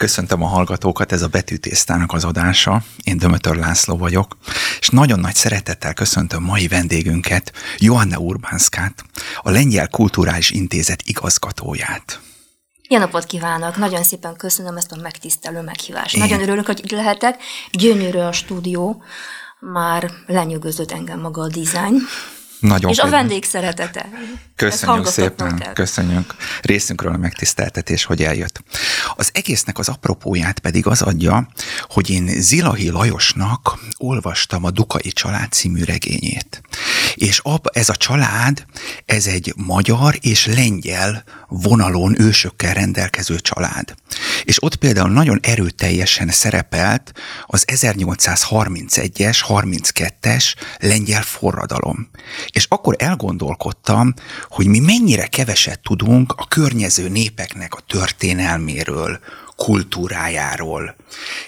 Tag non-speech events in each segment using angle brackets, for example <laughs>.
Köszöntöm a hallgatókat, ez a Betűtésztának az adása. Én Dömötör László vagyok, és nagyon nagy szeretettel köszöntöm mai vendégünket, Joanna Urbánszkát, a Lengyel Kulturális Intézet igazgatóját. Jó napot kívánok! Nagyon szépen köszönöm ezt a megtisztelő meghívást. Én... Nagyon örülök, hogy itt lehetek. Gyönyörű a stúdió, már lenyűgözött engem maga a dizájn. Nagyon És a vendég szeretete. Köszönjük szépen, kell. köszönjük részünkről a megtiszteltetés, hogy eljött. Az egésznek az apropóját pedig az adja, hogy én Zilahi Lajosnak olvastam a Dukai család című regényét. És ab, ez a család, ez egy magyar és lengyel vonalon ősökkel rendelkező család. És ott például nagyon erőteljesen szerepelt az 1831-es, 32-es lengyel forradalom. És akkor elgondolkodtam, hogy mi mennyire keveset tudunk a környező népeknek a történelméről, kultúrájáról.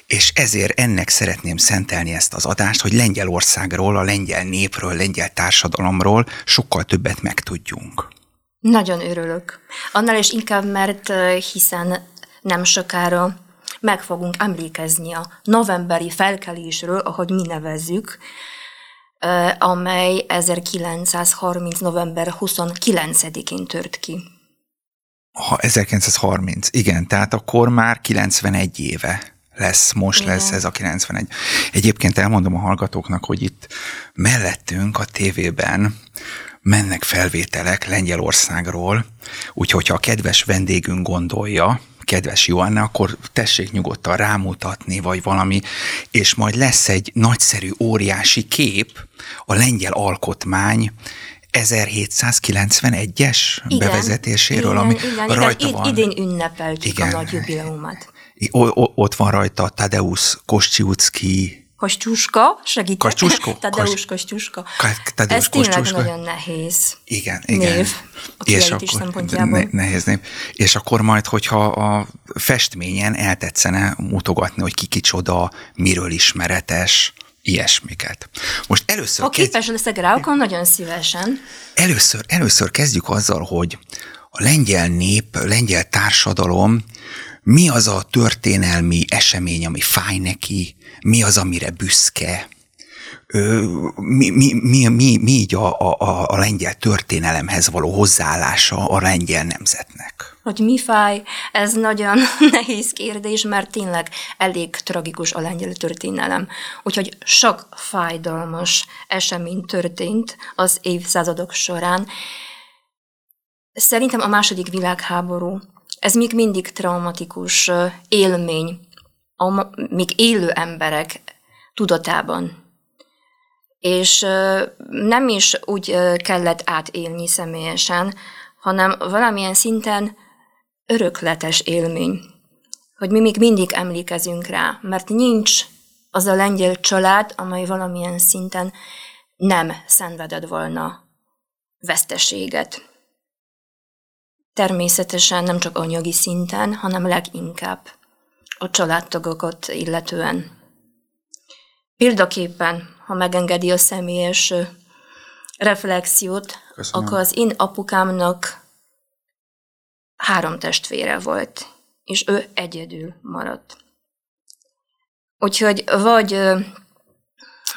És ezért ennek szeretném szentelni ezt az adást, hogy Lengyelországról, a lengyel népről, lengyel társadalomról sokkal többet megtudjunk. Nagyon örülök. Annál is inkább, mert hiszen nem sokára meg fogunk emlékezni a novemberi felkelésről, ahogy mi nevezzük, amely 1930. november 29-én tört ki. Ha 1930, igen, tehát akkor már 91 éve lesz, most igen. lesz ez a 91. Egyébként elmondom a hallgatóknak, hogy itt mellettünk a tévében mennek felvételek Lengyelországról, úgyhogy ha a kedves vendégünk gondolja, kedves Joanna, akkor tessék nyugodtan rámutatni, vagy valami, és majd lesz egy nagyszerű, óriási kép a lengyel alkotmány 1791-es igen, bevezetéséről, igen, ami igen, rajta igen, van. Idén ünnepeltük igen. a nagy jubileumot. Ott van rajta Tadeusz Kosciucki Kostyuska, segítek. Kostyusko? <laughs> Tadeusz Kostyuska. Ez tényleg nagyon nehéz Igen, igen. Név a és akkor, szempontjából. Ne, nehéz név. És akkor majd, hogyha a festményen eltetszene mutogatni, hogy ki kicsoda, miről ismeretes, ilyesmiket. Most először... Ha kezd... képes leszek rá, akkor nagyon szívesen. Először, először kezdjük azzal, hogy a lengyel nép, a lengyel társadalom mi az a történelmi esemény, ami fáj neki, mi az, amire büszke, mi, mi, mi, mi, mi így a, a, a lengyel történelemhez való hozzáállása a lengyel nemzetnek? Hogy mi fáj, ez nagyon <laughs> nehéz kérdés, mert tényleg elég tragikus a lengyel történelem. Úgyhogy sok fájdalmas esemény történt az évszázadok során. Szerintem a második világháború, ez még mindig traumatikus élmény a még élő emberek tudatában. És nem is úgy kellett átélni személyesen, hanem valamilyen szinten örökletes élmény, hogy mi még mindig emlékezünk rá, mert nincs az a lengyel család, amely valamilyen szinten nem szenvedett volna veszteséget. Természetesen nem csak anyagi szinten, hanem leginkább a családtagokat illetően. Példaképpen, ha megengedi a személyes reflexiót, Köszönöm. akkor az én apukámnak három testvére volt, és ő egyedül maradt. Úgyhogy vagy ö,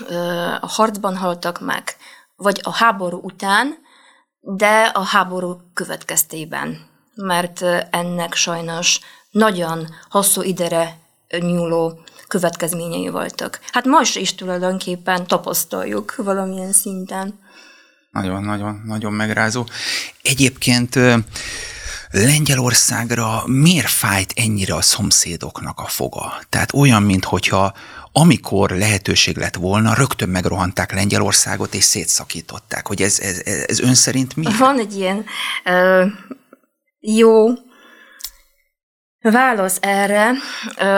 ö, a harcban haltak meg, vagy a háború után, de a háború következtében, mert ennek sajnos nagyon hosszú idere nyúló következményei voltak. Hát most is tulajdonképpen tapasztaljuk valamilyen szinten. Nagyon, nagyon, nagyon megrázó. Egyébként Lengyelországra miért fájt ennyire a szomszédoknak a foga? Tehát olyan, mintha amikor lehetőség lett volna, rögtön megrohanták Lengyelországot és szétszakították. Hogy ez, ez, ez ön szerint mi? Van egy ilyen uh, jó Válasz erre,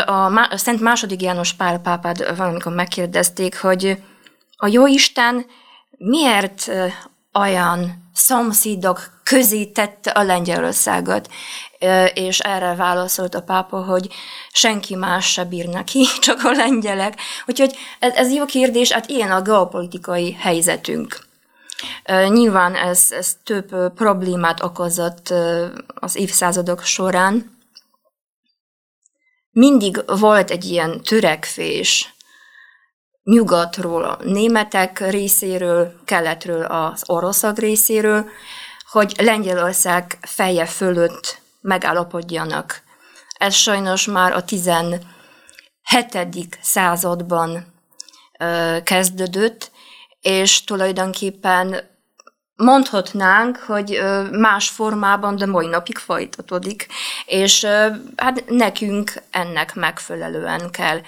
a Szent második János Pál pápád valamikor megkérdezték, hogy a Jóisten miért olyan szomszédok közé tette a Lengyelországot, és erre válaszolt a pápa, hogy senki más se bír neki, <laughs> csak a lengyelek. Úgyhogy ez, ez jó kérdés, hát ilyen a geopolitikai helyzetünk. Nyilván ez, ez több problémát okozott az évszázadok során, mindig volt egy ilyen törekvés nyugatról, a németek részéről, keletről, az oroszok részéről, hogy Lengyelország feje fölött megállapodjanak. Ez sajnos már a 17. században kezdődött, és tulajdonképpen mondhatnánk, hogy más formában, de mai napig folytatódik, és hát nekünk ennek megfelelően kell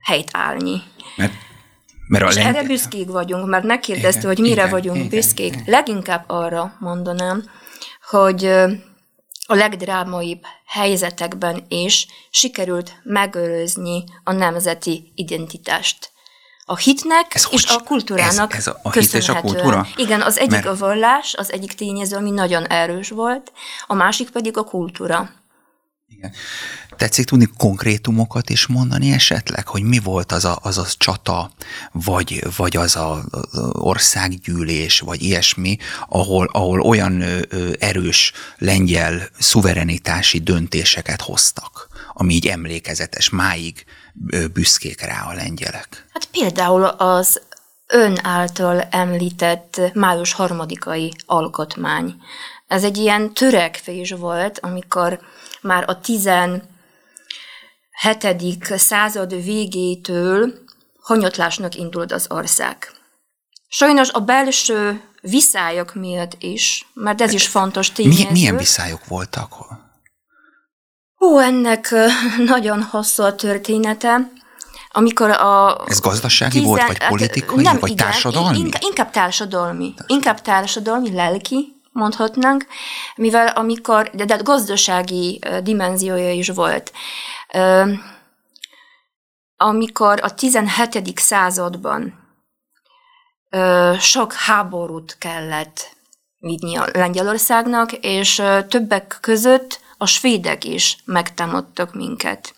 helyt állni. Mert, mert és leng... erre büszkék vagyunk, mert megkérdezte, igen, hogy mire igen, vagyunk igen, büszkék. Igen. Leginkább arra mondanám, hogy a legdrámaibb helyzetekben is sikerült megőrözni a nemzeti identitást a hitnek ez és hogy, a kultúrának ez, ez a, a hit és a kultúra? Igen, az egyik Mert... a vallás, az egyik tényező, ami nagyon erős volt, a másik pedig a kultúra. Igen. Tetszik tudni konkrétumokat is mondani esetleg, hogy mi volt az a, az a csata, vagy, vagy az a, az országgyűlés, vagy ilyesmi, ahol, ahol olyan erős lengyel szuverenitási döntéseket hoztak, ami így emlékezetes, máig büszkék rá a lengyelek. Hát például az ön által említett május harmadikai alkotmány. Ez egy ilyen törekvés volt, amikor már a 17. század végétől hanyatlásnak indult az ország. Sajnos a belső viszályok miatt is, mert ez is fontos tényező. Milyen, milyen viszályok voltak? Ó, ennek <laughs> nagyon hosszú a története. Amikor a... Ez gazdasági tizen, volt, vagy hát, politikai, nem, vagy igen, társadalmi? Inkább, inkább társadalmi. Inkább társadalmi, lelki, mondhatnánk, mivel amikor, de, de gazdasági dimenziója is volt. Amikor a 17. században sok háborút kellett vinni a Lengyelországnak, és többek között a svédek is megtámadtak minket.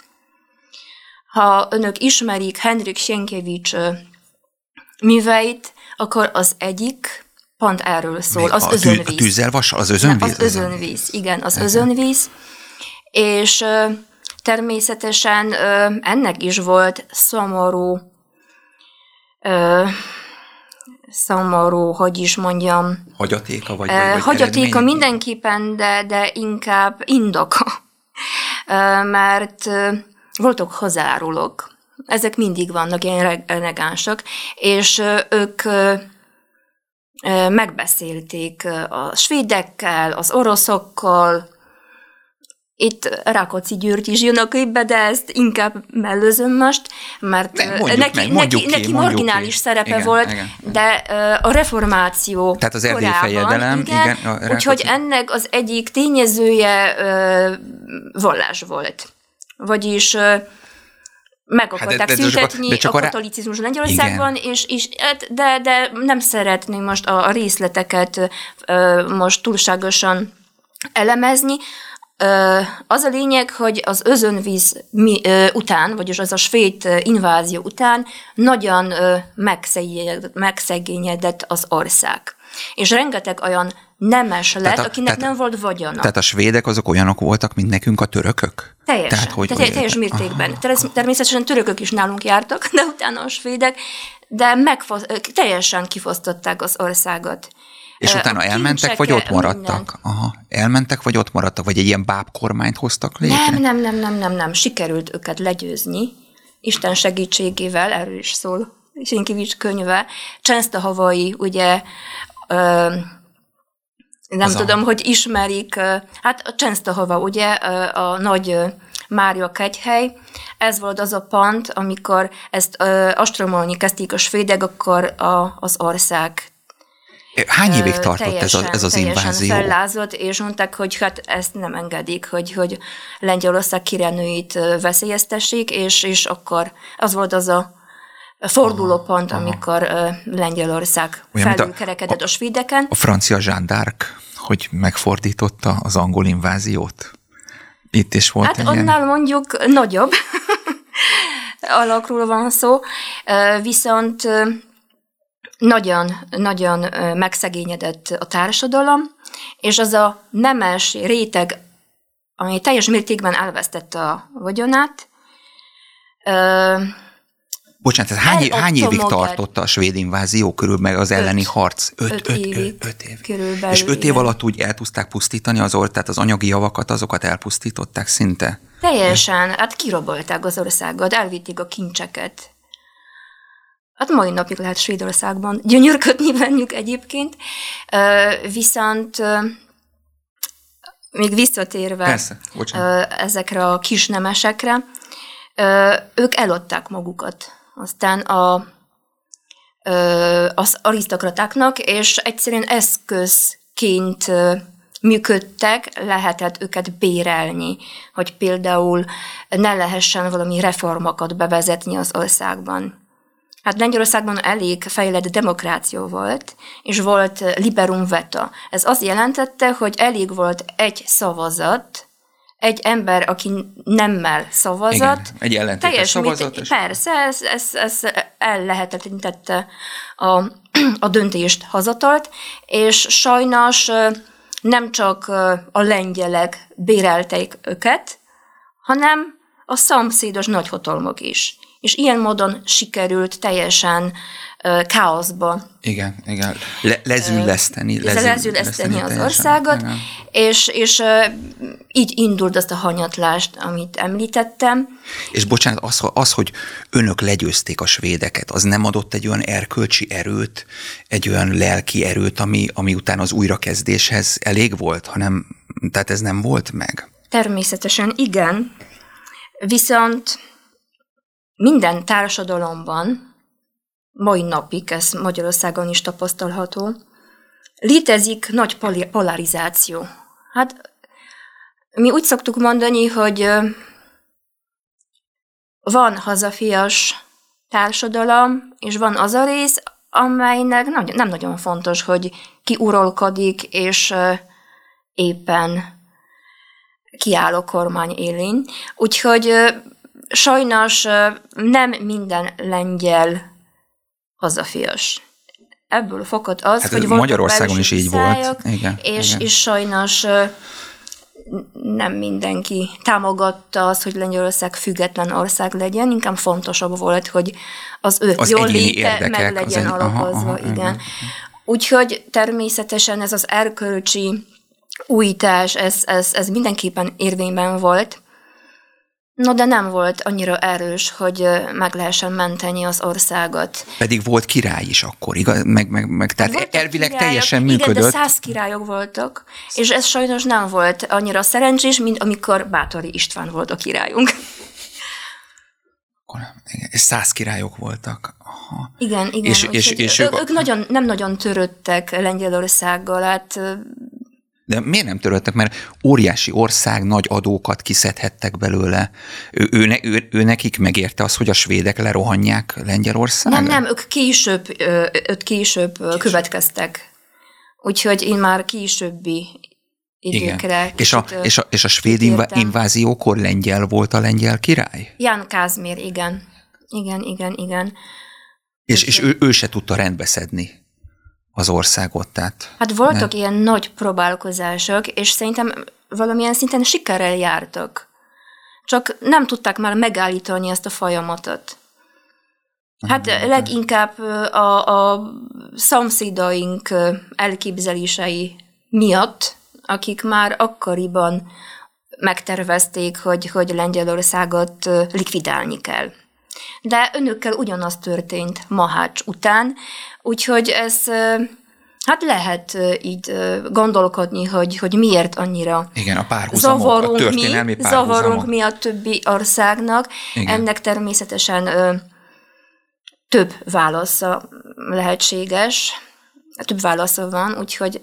Ha önök ismerik Henrik Sienkiewicz műveit, akkor az egyik pont erről szól, Még az a özönvíz. A tűzzel vas, az özönvíz? az özönvíz, igen, az özönvíz. És természetesen ennek is volt szomorú szomorú, hogy is mondjam. Hagyatéka vagy, vagy, vagy Hagyatéka mindenképpen, de, de inkább indoka. <laughs> Mert voltak hozzárulók. Ezek mindig vannak ilyen elegánsak, és ők megbeszélték a svédekkel, az oroszokkal, itt Rákóczi György is jön a képbe, de ezt inkább mellőzöm most, mert ne, neki, meg, neki, ki, neki marginális ki. szerepe igen, volt, igen, de a reformáció Tehát az erdélyi fejedelem, igen, igen a úgyhogy ennek az egyik tényezője vallás volt. Vagyis meg akarták hát de, de, szüntetni de csak a katolicizmus Lengyelországban, és, és, hát de, de nem szeretném most a, a részleteket most túlságosan elemezni, az a lényeg, hogy az özönvíz után, vagyis az a svéd invázió után nagyon megszegényedett az ország. És rengeteg olyan nemes lett, a, akinek tehát, nem volt vagyona. Tehát a svédek azok olyanok voltak, mint nekünk a törökök? Teljesen, tehát, hogy, tehát, teljes mértékben. Aha. Természetesen törökök is nálunk jártak, <laughs> de utána a svédek, de megfosz, teljesen kifosztották az országot. És utána elmentek, vagy ott maradtak? Aha, elmentek, vagy ott maradtak? Vagy egy ilyen bábkormányt hoztak létre? Nem, nem, nem, nem, nem, nem. Sikerült őket legyőzni. Isten segítségével, erről is szól Sinkivics könyve. Csensztahavai, ugye, ö, nem Az tudom, a... hogy ismerik, hát a Csensztahava, ugye, a nagy Mária kegyhely, ez volt az a pont, amikor ezt astromolni kezdték a svédek, akkor a, az ország Hány évig tartott teljesen, ez, a, ez az invázió? fellázott, és mondták, hogy hát ezt nem engedik, hogy, hogy Lengyelország kirenőit veszélyeztessék, és, és akkor az volt az a fordulópont, aha, amikor aha. Lengyelország felülkerekedett a, a svédeken. A francia zsándárk, hogy megfordította az angol inváziót? Itt is volt Hát egy annál ilyen... mondjuk nagyobb <laughs> alakról van szó, viszont nagyon, nagyon megszegényedett a társadalom, és az a nemes réteg amely teljes mértékben elvesztette a vagyonát. Bocsánat, ez hány, hány évig tartotta a svéd invázió körül meg az elleni öt, harc? Öt, öt, öt, évig, öt, év. Körülbelül, És öt év igen. alatt úgy el tudták pusztítani az or, tehát az anyagi javakat, azokat elpusztították szinte? Teljesen, hát kirobolták az országot, elvitték a kincseket. Hát mai napig lehet Svédországban gyönyörködni <laughs> bennük egyébként, viszont még visszatérve Persze, ezekre a kisnemesekre, ők eladták magukat. Aztán a, az arisztokratáknak, és egyszerűen eszközként működtek, lehetett őket bérelni, hogy például ne lehessen valami reformokat bevezetni az országban. Hát Lengyelországban elég fejlett demokrácia volt, és volt liberum veta. Ez azt jelentette, hogy elég volt egy szavazat, egy ember, aki nemmel szavazott. Igen, egy ellentétes szavazat. És... Persze, ez, ez, ez ellehetetlenítette a, a döntést hazatolt, és sajnos nem csak a lengyelek bérelték őket, hanem a szomszédos nagyhatalmak is. És ilyen módon sikerült teljesen káoszba. Igen, igen. Le, lezülleszteni. Lezül, lezülleszteni az országot, igen. és, és így indult azt a hanyatlást, amit említettem. És bocsánat, az, az, hogy önök legyőzték a svédeket, az nem adott egy olyan erkölcsi erőt, egy olyan lelki erőt, ami, ami után az újrakezdéshez elég volt, hanem, tehát ez nem volt meg? Természetesen igen, viszont minden társadalomban mai napig, ez Magyarországon is tapasztalható, létezik nagy polarizáció. Hát mi úgy szoktuk mondani, hogy van hazafias társadalom, és van az a rész, amelynek nem nagyon fontos, hogy ki uralkodik, és éppen kiáll a kormány élén. Úgyhogy sajnos nem minden lengyel hazafias. Ebből fakad az, hát hogy Magyarországon is így volt. Igen, és, igen. és sajnos nem mindenki támogatta az, hogy Lengyelország független ország legyen, inkább fontosabb volt, hogy az ő az jól léte meg legyen alapozva. igen. igen. Úgyhogy természetesen ez az erkölcsi újítás, ez, ez, ez mindenképpen érvényben volt, No, de nem volt annyira erős, hogy meg lehessen menteni az országot. Pedig volt király is akkor, igaz? Meg, meg, meg tehát Voltak elvileg királyok, teljesen működött. Igen, de száz királyok voltak, és ez sajnos nem volt annyira szerencsés, mint amikor Bátori István volt a királyunk. És száz királyok voltak. Aha. Igen, igen. És, és, és ők, ők nagyon, nem nagyon törődtek Lengyelországgal, hát de miért nem töröltek? Mert óriási ország, nagy adókat kiszedhettek belőle. Ő, ő, ő, ő nekik megérte az, hogy a svédek lerohanják Lengyelországot? Nem, nem, ők később, ők később, később. következtek. Úgyhogy én már későbbi időkre. Igen. És, a, és, a, és a svéd értem. inváziókor lengyel volt a lengyel király? Jan Kázmér, igen. Igen, igen, igen. És, és ő, ő se tudta rendbeszedni az országot. Tehát, hát voltak nem? ilyen nagy próbálkozások, és szerintem valamilyen szinten sikerrel jártak. Csak nem tudták már megállítani ezt a folyamatot. Hát leginkább a, a szomszédaink elképzelései miatt, akik már akkoriban megtervezték, hogy, hogy Lengyelországot likvidálni kell. De önökkel ugyanaz történt Mahács után, Úgyhogy ez Hát lehet így gondolkodni, hogy, hogy miért annyira Igen, a párhuzamok, zavarunk, a történelmi mi, zavarunk mi a többi országnak. Igen. Ennek természetesen ö, több válasza lehetséges, több válasza van, úgyhogy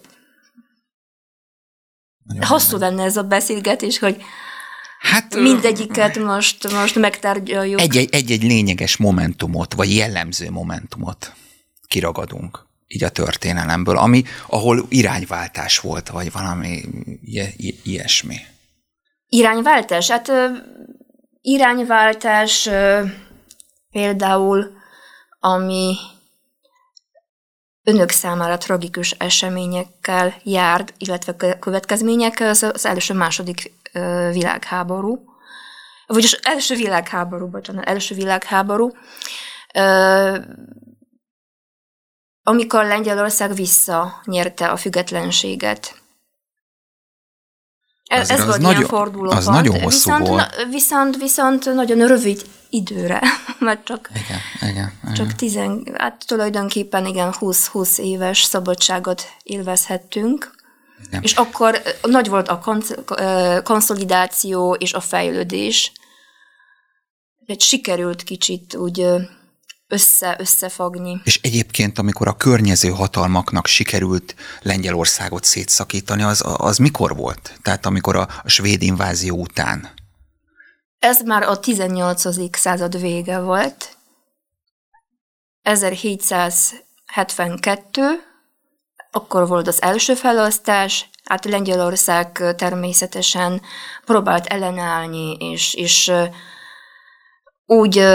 Nagyon hosszú lenne ez a beszélgetés, hogy Hát, mindegyiket most, most megtárgyaljuk. Egy-egy, lényeges momentumot, vagy jellemző momentumot kiragadunk így a történelemből, ami, ahol irányváltás volt, vagy valami ilyesmi. Irányváltás? Hát irányváltás például, ami önök számára tragikus eseményekkel járt, illetve következményekkel, az, az első-második világháború, vagyis első világháború, bocsánat, első világháború, amikor Lengyelország visszanyerte a függetlenséget. Ez, ez volt nagyon, ilyen fordulópont. Az nagyon hosszú viszont, volt. Viszont, viszont nagyon rövid időre, <laughs> mert csak, igen, igen, igen. csak tizen, hát tulajdonképpen igen, 20-20 éves szabadságot élvezhettünk. Igen. És akkor nagy volt a konszolidáció és a fejlődés. Egy sikerült kicsit úgy össze, összefogni. És egyébként, amikor a környező hatalmaknak sikerült Lengyelországot szétszakítani, az, az mikor volt? Tehát amikor a, a svéd invázió után? Ez már a 18. század vége volt. 1772, akkor volt az első felosztás, hát Lengyelország természetesen próbált ellenállni, és, és úgy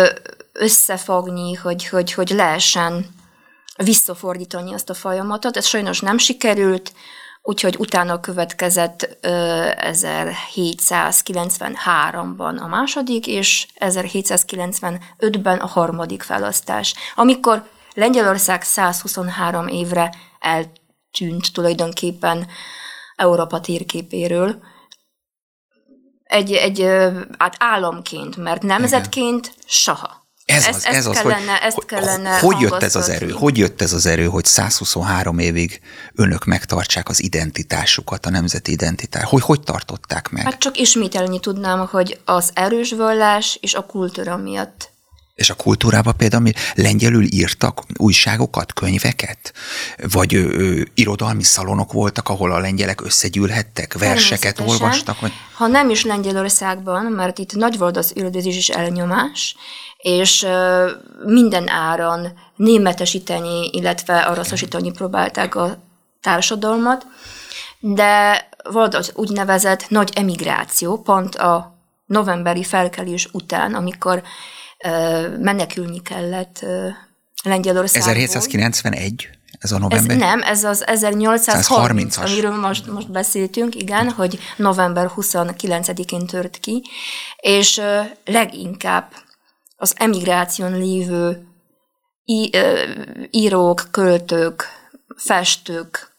összefogni, hogy, hogy, hogy lehessen visszafordítani azt a folyamatot. Ez sajnos nem sikerült, úgyhogy utána következett 1793-ban a második, és 1795-ben a harmadik felosztás, amikor Lengyelország 123 évre eltűnt tulajdonképpen Európa térképéről, egy, egy hát államként, mert nemzetként Igen. soha. Ez az, ez, az, kellene, hogy, ezt kellene hogy jött ez az erő? Hogy jött ez az erő, hogy 123 évig önök megtartsák az identitásukat, a nemzeti identitást? Hogy hogy tartották meg? Hát csak ismételni tudnám, hogy az erős vallás és a kultúra miatt és a kultúrában például mi lengyelül írtak újságokat, könyveket? Vagy ö, ö, irodalmi szalonok voltak, ahol a lengyelek összegyűlhettek, verseket olvastak? Vagy... Ha nem is Lengyelországban, mert itt nagy volt az üldözés és elnyomás, és ö, minden áron németesíteni, illetve araszosítani próbálták a társadalmat, de volt az úgynevezett nagy emigráció, pont a novemberi felkelés után, amikor menekülni kellett Lengyelországból. 1791? Ez a november? Ez nem, ez az 1830, amiről most, most beszéltünk, igen, hogy november 29-én tört ki, és leginkább az emigráción lévő írók, költők, festők,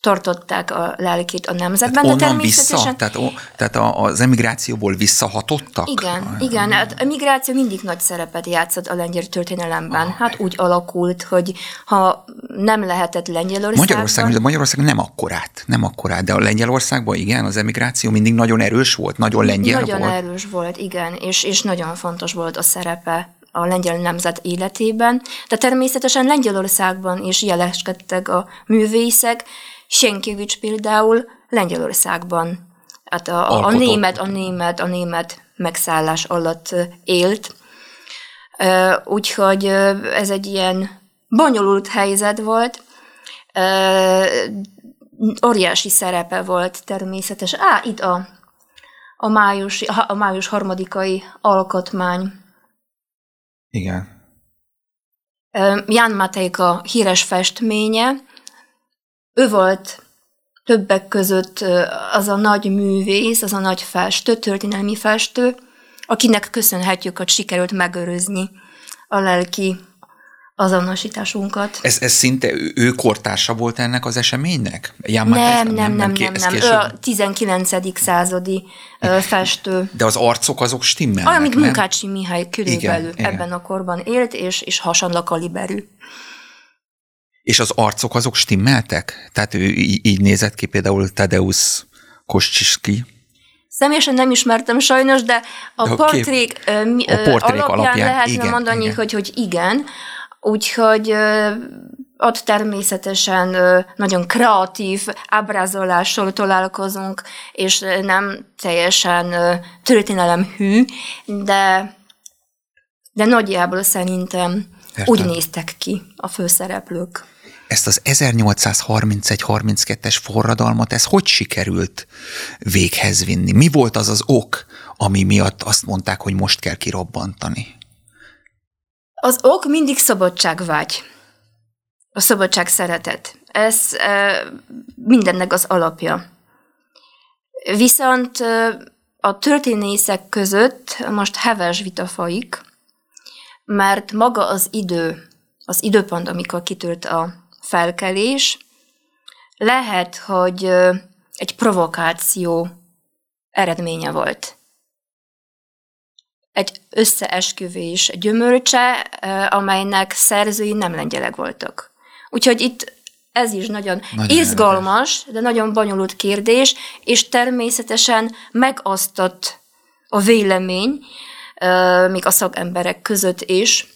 tartották a lelkét a nemzetben, tehát de természetesen... Vissza? Tehát, ó, tehát a, az emigrációból visszahatottak? Igen, a, igen. Hát a migráció mindig nagy szerepet játszott a lengyel történelemben. Ah, hát úgy alakult, hogy ha nem lehetett Lengyelországban... Magyarország, de Magyarország nem akkorát, nem akkorát, de a Lengyelországban igen, az emigráció mindig nagyon erős volt, nagyon lengyel nagyon volt. Nagyon erős volt, igen, és, és nagyon fontos volt a szerepe a lengyel nemzet életében, de természetesen Lengyelországban is jeleskedtek a művészek, Sienkiewicz például Lengyelországban, hát a, a, a német, a német, a német megszállás alatt élt. Úgyhogy ez egy ilyen bonyolult helyzet volt. Óriási szerepe volt természetes. Á, itt a, a, május, a május harmadikai alkotmány. Igen. Jan Matejka híres festménye, ő volt többek között az a nagy művész, az a nagy festő, történelmi festő, akinek köszönhetjük, hogy sikerült megőrizni a lelki azonosításunkat. Ez, ez szinte ő kortársa volt ennek az eseménynek? nem, nem, nem, nem, nem, nem, nem. Ő a 19. századi festő. De az arcok azok stimmelnek, Olyan, mint Munkácsi Mihály körülbelül igen, ebben igen. a korban élt, és, és hasonló kaliberű. És az arcok azok stimmeltek? Tehát ő így nézett ki például Tadeusz Koscsiski? Személyesen nem ismertem sajnos, de a, de a portrék, kép, a portrék alapján, alapján lehetne igen, mondani, igen. Hogy, hogy igen. Úgyhogy ott természetesen nagyon kreatív ábrázolással találkozunk, és nem teljesen történelemhű, de, de nagyjából szerintem Értem. úgy néztek ki a főszereplők ezt az 1831-32-es forradalmat, ez hogy sikerült véghez vinni? Mi volt az az ok, ami miatt azt mondták, hogy most kell kirobbantani? Az ok mindig szabadságvágy. a szabadság szeretet. Ez mindennek az alapja. Viszont a történészek között most heves vita folyik, mert maga az idő, az időpont, amikor kitört a felkelés, lehet, hogy egy provokáció eredménye volt. Egy összeesküvés gyümölcse, amelynek szerzői nem lengyelek voltak. Úgyhogy itt ez is nagyon, nagyon izgalmas, érdekes. de nagyon bonyolult kérdés, és természetesen megosztott a vélemény, még a szakemberek között is.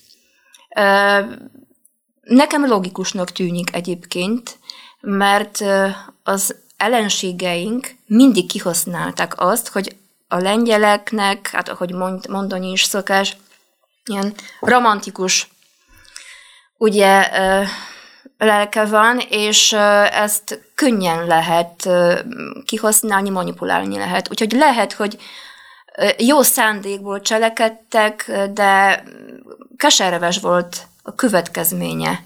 Nekem logikusnak tűnik egyébként, mert az ellenségeink mindig kihasználták azt, hogy a lengyeleknek, hát ahogy mondani is szokás, ilyen romantikus ugye lelke van, és ezt könnyen lehet kihasználni, manipulálni lehet. Úgyhogy lehet, hogy jó szándékból cselekedtek, de keserves volt a következménye.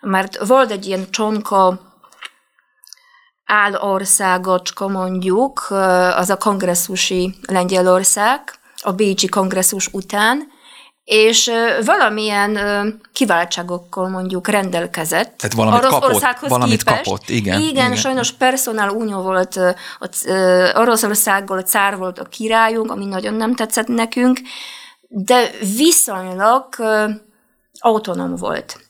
Mert volt egy ilyen csonka állországocska mondjuk, az a kongresszusi Lengyelország, a Bécsi kongresszus után, és valamilyen kiváltságokkal mondjuk rendelkezett. Tehát valamit kapott, valamit képest. kapott, igen. Igen, igen. sajnos personál unió volt az Oroszországgal, cár volt a királyunk, ami nagyon nem tetszett nekünk, de viszonylag autonóm volt.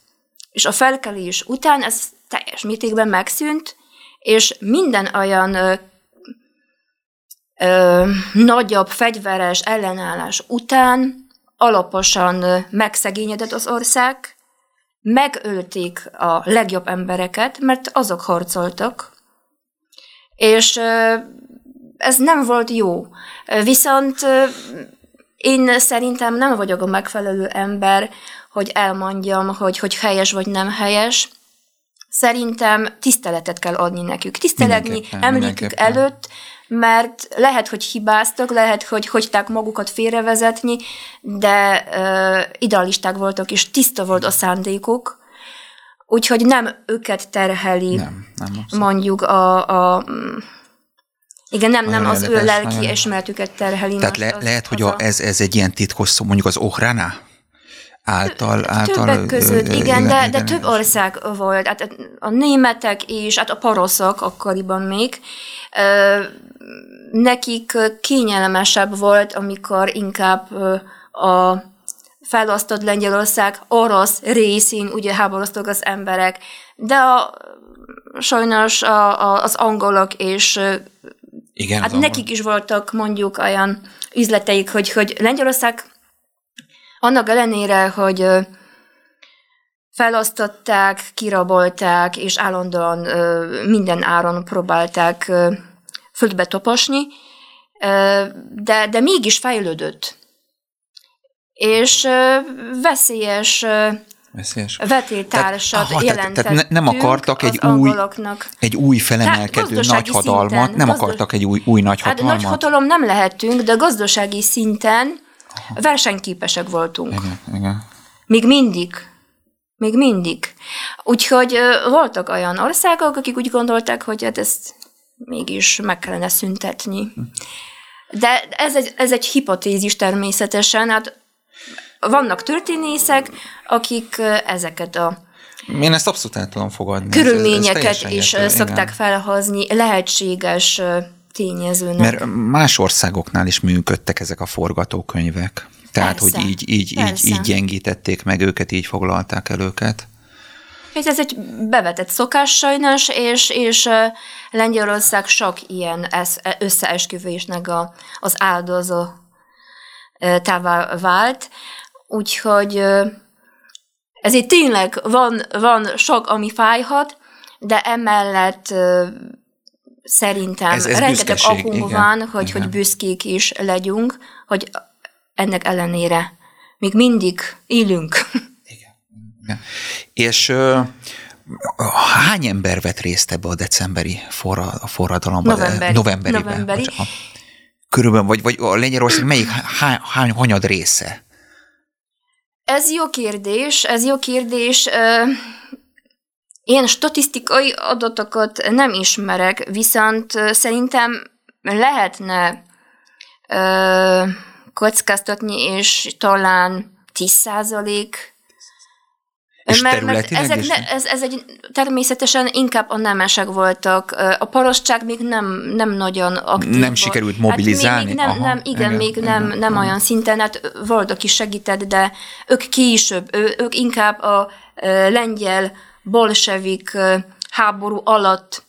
És a felkelés után ez teljes mértékben megszűnt, és minden olyan ö, ö, nagyobb fegyveres ellenállás után alaposan megszegényedett az ország, megölték a legjobb embereket, mert azok harcoltak, és ez nem volt jó. Viszont én szerintem nem vagyok a megfelelő ember, hogy elmondjam, hogy, hogy helyes vagy nem helyes. Szerintem tiszteletet kell adni nekük. Tisztelegni emlékük előtt, mert lehet, hogy hibáztak, lehet, hogy hagyták magukat félrevezetni, de uh, idealisták voltak, és tiszta volt a szándékuk, úgyhogy nem őket terheli nem, nem mondjuk a, a igen, nem, nem az ő lelki ismeretüket terheli. Tehát le, az, lehet, hogy a, ez, ez egy ilyen titkos szó, mondjuk az Ohrana? Által... által Többek között, igen, igen, de, de több ország volt. Hát a németek és hát a paroszok akkoriban még, nekik kényelmesebb volt, amikor inkább a felosztott Lengyelország orosz részén ugye háborúztak az emberek, de a, sajnos a, a, az angolok és igen, hát nekik is voltak mondjuk olyan üzleteik, hogy, hogy Lengyelország annak ellenére, hogy felosztották, kirabolták, és állandóan minden áron próbálták földbe toposni, de, de mégis fejlődött. És veszélyes Veszélyes. vetétársat tehát, tehát nem akartak egy új, egy új felemelkedő nagyhatalmat, szinten, nem gazdos... akartak egy új, új nagyhatalmat? Hát nagyhatalom nem lehetünk, de gazdasági szinten. Versenyképesek voltunk. Igen, igen. Még mindig. Még mindig. Úgyhogy voltak olyan országok, akik úgy gondolták, hogy hát ezt mégis meg kellene szüntetni. De ez egy, ez egy hipotézis természetesen, hát vannak történészek, akik ezeket a én ezt abszolút el tudom fogadni. Körülményeket ez, ez is szokták igen. felhozni lehetséges tényezőnek. Mert más országoknál is működtek ezek a forgatókönyvek. Tehát, Persze. hogy így, így, így, így gyengítették meg őket, így foglalták el őket. Ez egy bevetett szokás sajnos, és, és Lengyelország sok ilyen összeesküvésnek a, az áldozó tává vált. Úgyhogy ezért tényleg van, van sok, ami fájhat, de emellett szerintem ez, ez rengeteg okunk van, hogy, igen. hogy büszkék is legyünk, hogy ennek ellenére még mindig élünk. Igen. igen. És uh, hány ember vett részt ebbe a decemberi forra, a forradalomba? Novemberi. Novemberiben. Novemberi. Körülbelül, vagy, vagy a Lengyelország melyik, hány, hány hanyad része? Ez jó kérdés, ez jó kérdés. Én statisztikai adatokat nem ismerek, viszont szerintem lehetne ö, kockáztatni, és talán 10 százalék és mert, mert ezek ne, ez, ez egy, természetesen inkább a nemesek voltak. A parasztság még nem, nem nagyon aktív. Nem sikerült mobilizálni? Hát még, még nem, Aha, nem, igen, igen, még igen, nem, nem olyan szinten, hát volt, aki segített, de ők később, ők inkább a lengyel bolsevik háború alatt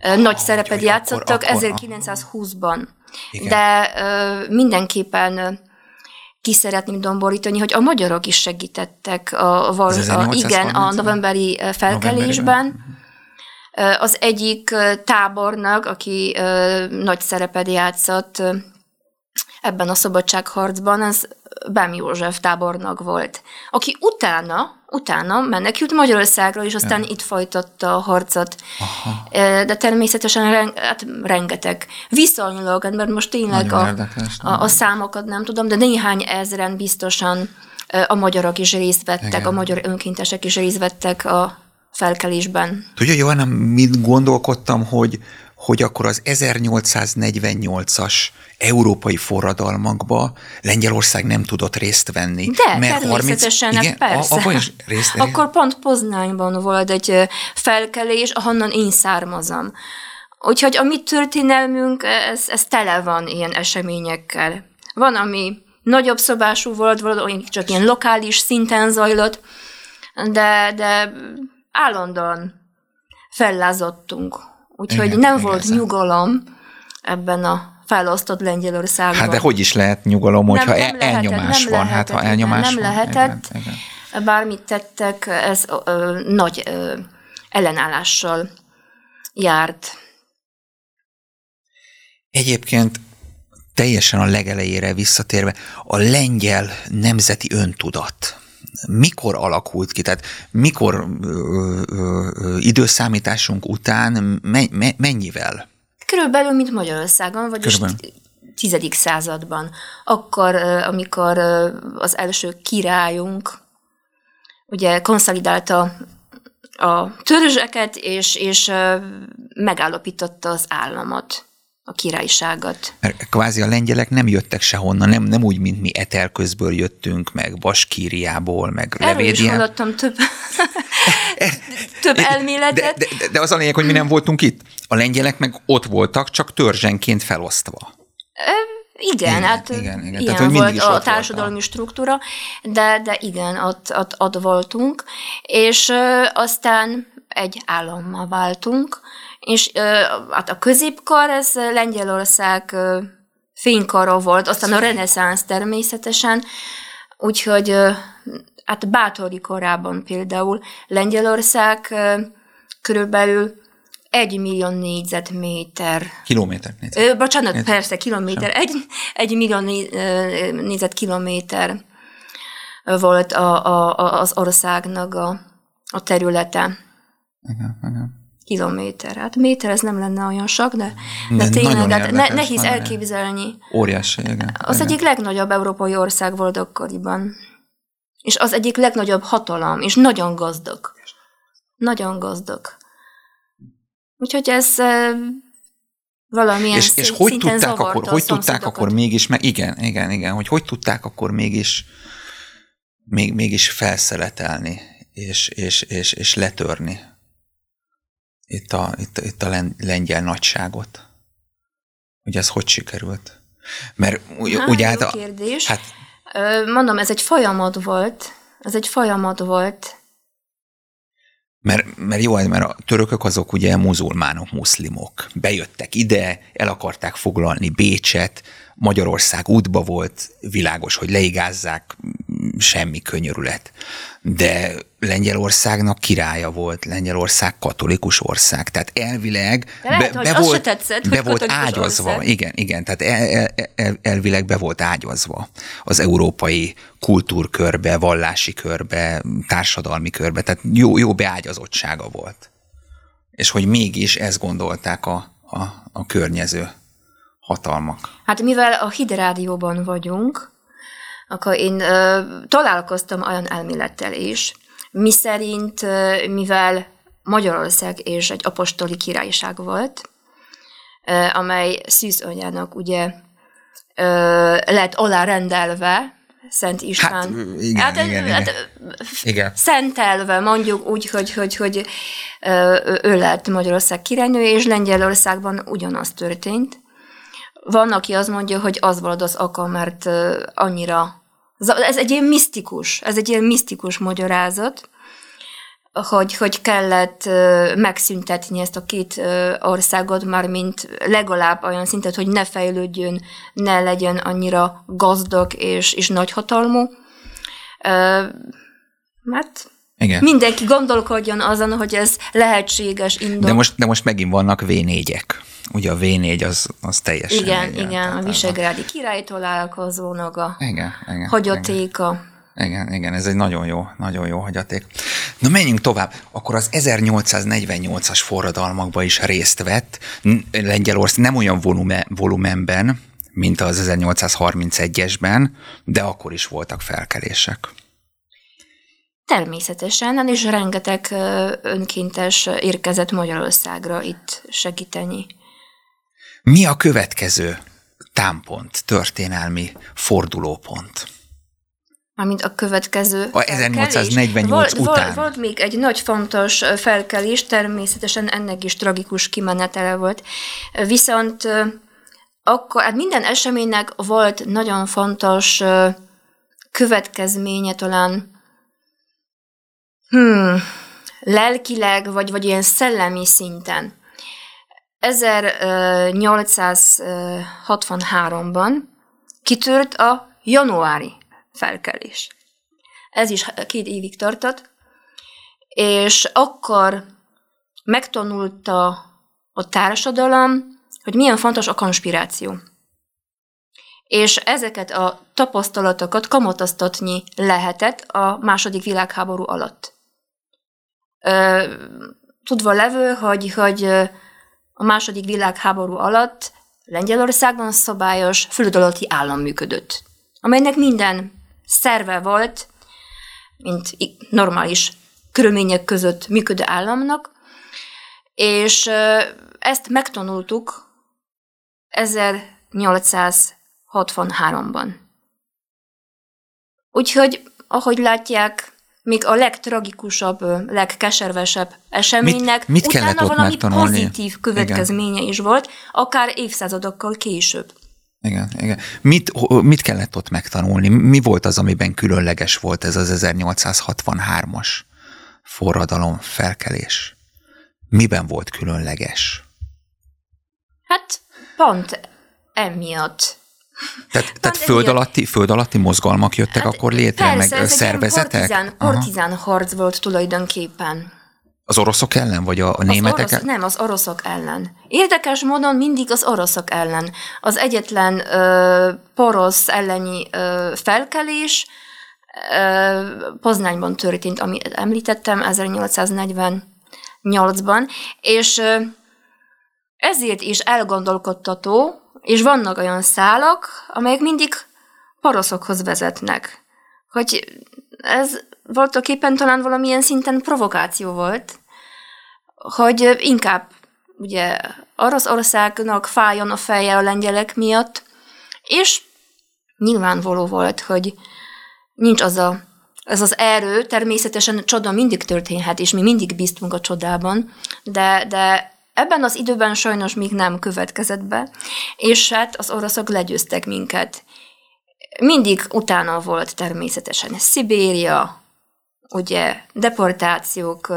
ah, nagy szerepet játszottak, 1920-ban. De mindenképpen ki szeretném domborítani, hogy a magyarok is segítettek a, a, a igen, a novemberi felkelésben. Az egyik tábornak, aki nagy szerepet játszott ebben a szabadságharcban, az Bám József tábornok volt, aki utána, utána menekült Magyarországra, és aztán ja. itt folytatta a harcot. Aha. De természetesen hát rengeteg. Viszonylag, mert most tényleg a, a, a számokat nem tudom, de néhány ezeren biztosan a magyarok is részt vettek, Igen. a magyar önkéntesek is részt vettek a felkelésben. Tudja, Johanna, mit gondolkodtam, hogy hogy akkor az 1848-as európai forradalmakba Lengyelország nem tudott részt venni. De, mert természetesen, 30, igen, persze. A, is részt, akkor pont Poznányban volt egy felkelés, ahonnan én származom. Úgyhogy a mi történelmünk, ez, ez tele van ilyen eseményekkel. Van, ami nagyobb szobású volt, valami csak ilyen lokális szinten zajlott, de, de állandóan fellázottunk Úgyhogy igen, nem igen, volt igen. nyugalom ebben a felosztott Lengyelországban. Hát de hogy is lehet nyugalom, hogyha nem, nem lehetett, elnyomás nem van? Lehetett, hát ha elnyomás nem van. lehetett, igen, igen. bármit tettek, ez ö, nagy ö, ellenállással járt. Egyébként teljesen a legelejére visszatérve, a lengyel nemzeti öntudat mikor alakult ki, tehát mikor ö, ö, ö, időszámításunk után me, me, mennyivel? Körülbelül, mint Magyarországon, vagyis Körülbelül. tizedik században. Akkor, amikor az első királyunk ugye konszolidálta a törzseket, és, és megállapította az államot a királyságot. Mert kvázi a lengyelek nem jöttek sehonnan, nem, nem úgy, mint mi Etelközből jöttünk, meg Baskíriából, meg Erről is hallottam több, <laughs> több elméletet. De, de, de az a lényeg, hogy mi nem voltunk itt. A lengyelek meg ott voltak, csak törzsenként felosztva. Igen, igen, hát igen, igen. ilyen Tehát, volt a társadalmi volt struktúra, de, de igen, ott, ott, ott voltunk, és ö, aztán egy állammal váltunk, és hát a középkor ez Lengyelország fénykara volt, aztán a reneszánsz természetesen, úgyhogy hát Bátori korában például Lengyelország körülbelül egy millió négyzetméter. Kilométer. Négyzet. bocsánat, négyzet. persze, kilométer. Egy, egy millió négyzetkilométer volt a, a, az országnak a, a területe. Igen, igen kilométer. Hát méter ez nem lenne olyan sok, de, de tényleg hát ne, nehéz elképzelni. Óriási, igen. Az igen. egyik legnagyobb európai ország volt akkoriban. És az egyik legnagyobb hatalom, és nagyon gazdag. Nagyon gazdag. Úgyhogy ez valamilyen És, és hogy tudták akkor, hogy tudták akkor mégis, meg igen, igen, igen, hogy hogy tudták akkor mégis még, mégis felszeletelni, és, és, és, és letörni itt a, itt, itt a lengyel nagyságot? Hogy ez hogy sikerült? Mert hát, ugye hát, a, kérdés. Hát, Mondom, ez egy folyamat volt. Ez egy folyamat volt. Mert, mert jó, mert a törökök azok ugye muzulmánok, muszlimok. Bejöttek ide, el akarták foglalni Bécset, Magyarország útba volt, világos, hogy leigázzák, semmi könyörület. De Lengyelországnak királya volt, Lengyelország katolikus ország, tehát elvileg De lehet, be, be volt, tetszett, be volt ágyazva, ország. igen, igen, tehát el, el, el, elvileg be volt ágyazva az európai kultúrkörbe, vallási körbe, társadalmi körbe, tehát jó, jó beágyazottsága volt. És hogy mégis ezt gondolták a, a, a környező hatalmak. Hát mivel a hidrádióban vagyunk, akkor én ö, találkoztam olyan elmélettel is, mi szerint, mivel Magyarország és egy apostoli királyság volt, amely szűzanyának ugye lett alárendelve, Szent István. Hát, igen, hát, igen, hát, igen. igen. Szentelve, mondjuk úgy, hogy, hogy, hogy ő lett Magyarország királynő, és Lengyelországban ugyanaz történt. Van, aki azt mondja, hogy az volt az oka, mert annyira... Ez egy ilyen misztikus, ez egy ilyen misztikus magyarázat, hogy, hogy kellett megszüntetni ezt a két országot, már mint legalább olyan szintet, hogy ne fejlődjön, ne legyen annyira gazdag és, és nagyhatalmú. Mert igen. Mindenki gondolkodjon azon, hogy ez lehetséges indok. De most, de most megint vannak V4-ek. Ugye a V4 az, az teljesen... Igen, igen, a Visegrádi királytól állkozónak a igen, igen, hagyatéka. Igen. Igen, igen, ez egy nagyon jó, nagyon jó hagyaték. Na menjünk tovább. Akkor az 1848-as forradalmakba is részt vett Lengyelország, nem olyan volume, volumenben, mint az 1831-esben, de akkor is voltak felkelések. Természetesen, és rengeteg önkéntes érkezett Magyarországra itt segíteni. Mi a következő támpont, történelmi fordulópont? Mármint a következő A 1848 volt, után. Volt, volt még egy nagy fontos felkelés, természetesen ennek is tragikus kimenetele volt. Viszont akkor hát minden eseménynek volt nagyon fontos következménye talán hmm, lelkileg, vagy, vagy ilyen szellemi szinten. 1863-ban kitört a januári felkelés. Ez is két évig tartott, és akkor megtanulta a társadalom, hogy milyen fontos a konspiráció. És ezeket a tapasztalatokat kamatoztatni lehetett a második világháború alatt. Tudva levő, hogy, hogy a második világháború alatt Lengyelországban szabályos földalatti állam működött, amelynek minden szerve volt, mint normális körülmények között működő államnak, és ezt megtanultuk 1863-ban. Úgyhogy, ahogy látják, még a legtragikusabb, legkeservesebb eseménynek mit, mit utána valami megtanulni? pozitív következménye Igen. is volt, akár évszázadokkal később. Igen, igen. Mit, mit kellett ott megtanulni? Mi volt az, amiben különleges volt ez az 1863-as forradalom, felkelés? Miben volt különleges? Hát pont emiatt. Tehát, tehát föld, alatti, föld alatti mozgalmak jöttek hát akkor létre, persze, meg szervezetek? Partizán, partizán harc volt tulajdonképpen. Az oroszok ellen, vagy a, a németek orosz, Nem, az oroszok ellen. Érdekes módon mindig az oroszok ellen. Az egyetlen ö, porosz elleni ö, felkelés ö, Poznányban történt, amit említettem, 1848-ban, és ö, ezért is elgondolkodtató, és vannak olyan szálak, amelyek mindig poroszokhoz vezetnek. Hogy ez voltak éppen talán valamilyen szinten provokáció volt, hogy inkább ugye Oroszországnak fájjon a feje a lengyelek miatt, és nyilvánvaló volt, hogy nincs az a, az, az erő, természetesen csoda mindig történhet, és mi mindig bíztunk a csodában, de, de ebben az időben sajnos még nem következett be, és hát az oroszok legyőztek minket. Mindig utána volt természetesen Szibéria, ugye deportációk,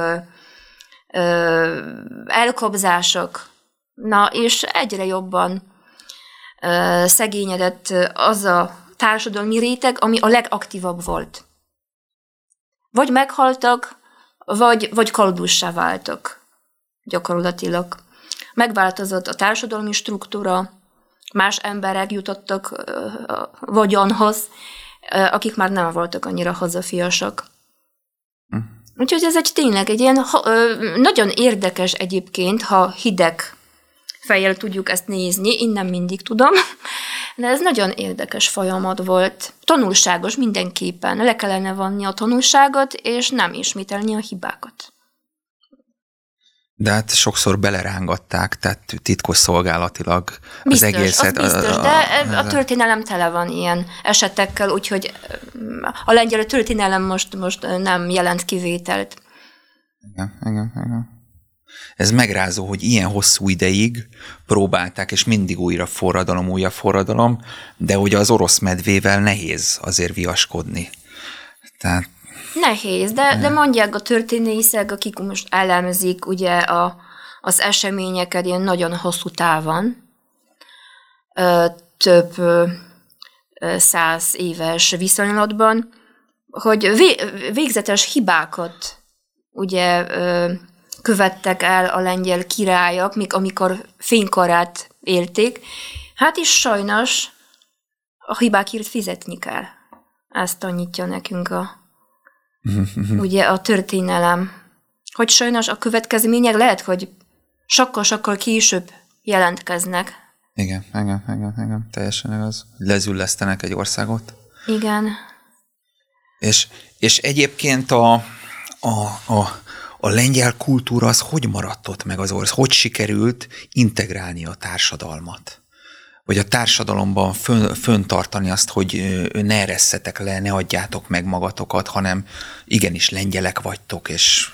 elkobzások, na és egyre jobban szegényedett az a társadalmi réteg, ami a legaktívabb volt. Vagy meghaltak, vagy, vagy kaldussá váltak gyakorlatilag. Megváltozott a társadalmi struktúra, más emberek jutottak vagyonhoz, akik már nem voltak annyira hazafiasak. Hm. Úgyhogy ez egy tényleg egy ilyen nagyon érdekes egyébként, ha hideg fejjel tudjuk ezt nézni, én nem mindig tudom, <laughs> de ez nagyon érdekes folyamat volt. Tanulságos mindenképpen, le kellene vanni a tanulságot, és nem ismételni a hibákat. De hát sokszor belerángatták, tehát titkos szolgálatilag biztos, az egészet. Az biztos, a, a, de a, történelem tele van ilyen esetekkel, úgyhogy a lengyel történelem most, most nem jelent kivételt. Igen, igen, igen. Ez megrázó, hogy ilyen hosszú ideig próbálták, és mindig újra forradalom, újra forradalom, de ugye az orosz medvével nehéz azért viaskodni. Tehát Nehéz, de, de mondják a történészek, akik most elemezik ugye a, az eseményeket ilyen nagyon hosszú távon, több száz éves viszonylatban, hogy végzetes hibákat ugye követtek el a lengyel királyok, míg amikor fénykorát élték, hát is sajnos a hibákért fizetni kell. Ezt tanítja nekünk a, ugye a történelem. Hogy sajnos a következmények lehet, hogy sokkal-sokkal később jelentkeznek. Igen, igen, igen, igen, teljesen igaz. Lezüllesztenek egy országot. Igen. És, és egyébként a, a, a, a lengyel kultúra az hogy maradt ott meg az ország? Hogy sikerült integrálni a társadalmat? Vagy a társadalomban fön, föntartani azt, hogy ne eresszetek le, ne adjátok meg magatokat, hanem igenis lengyelek vagytok, és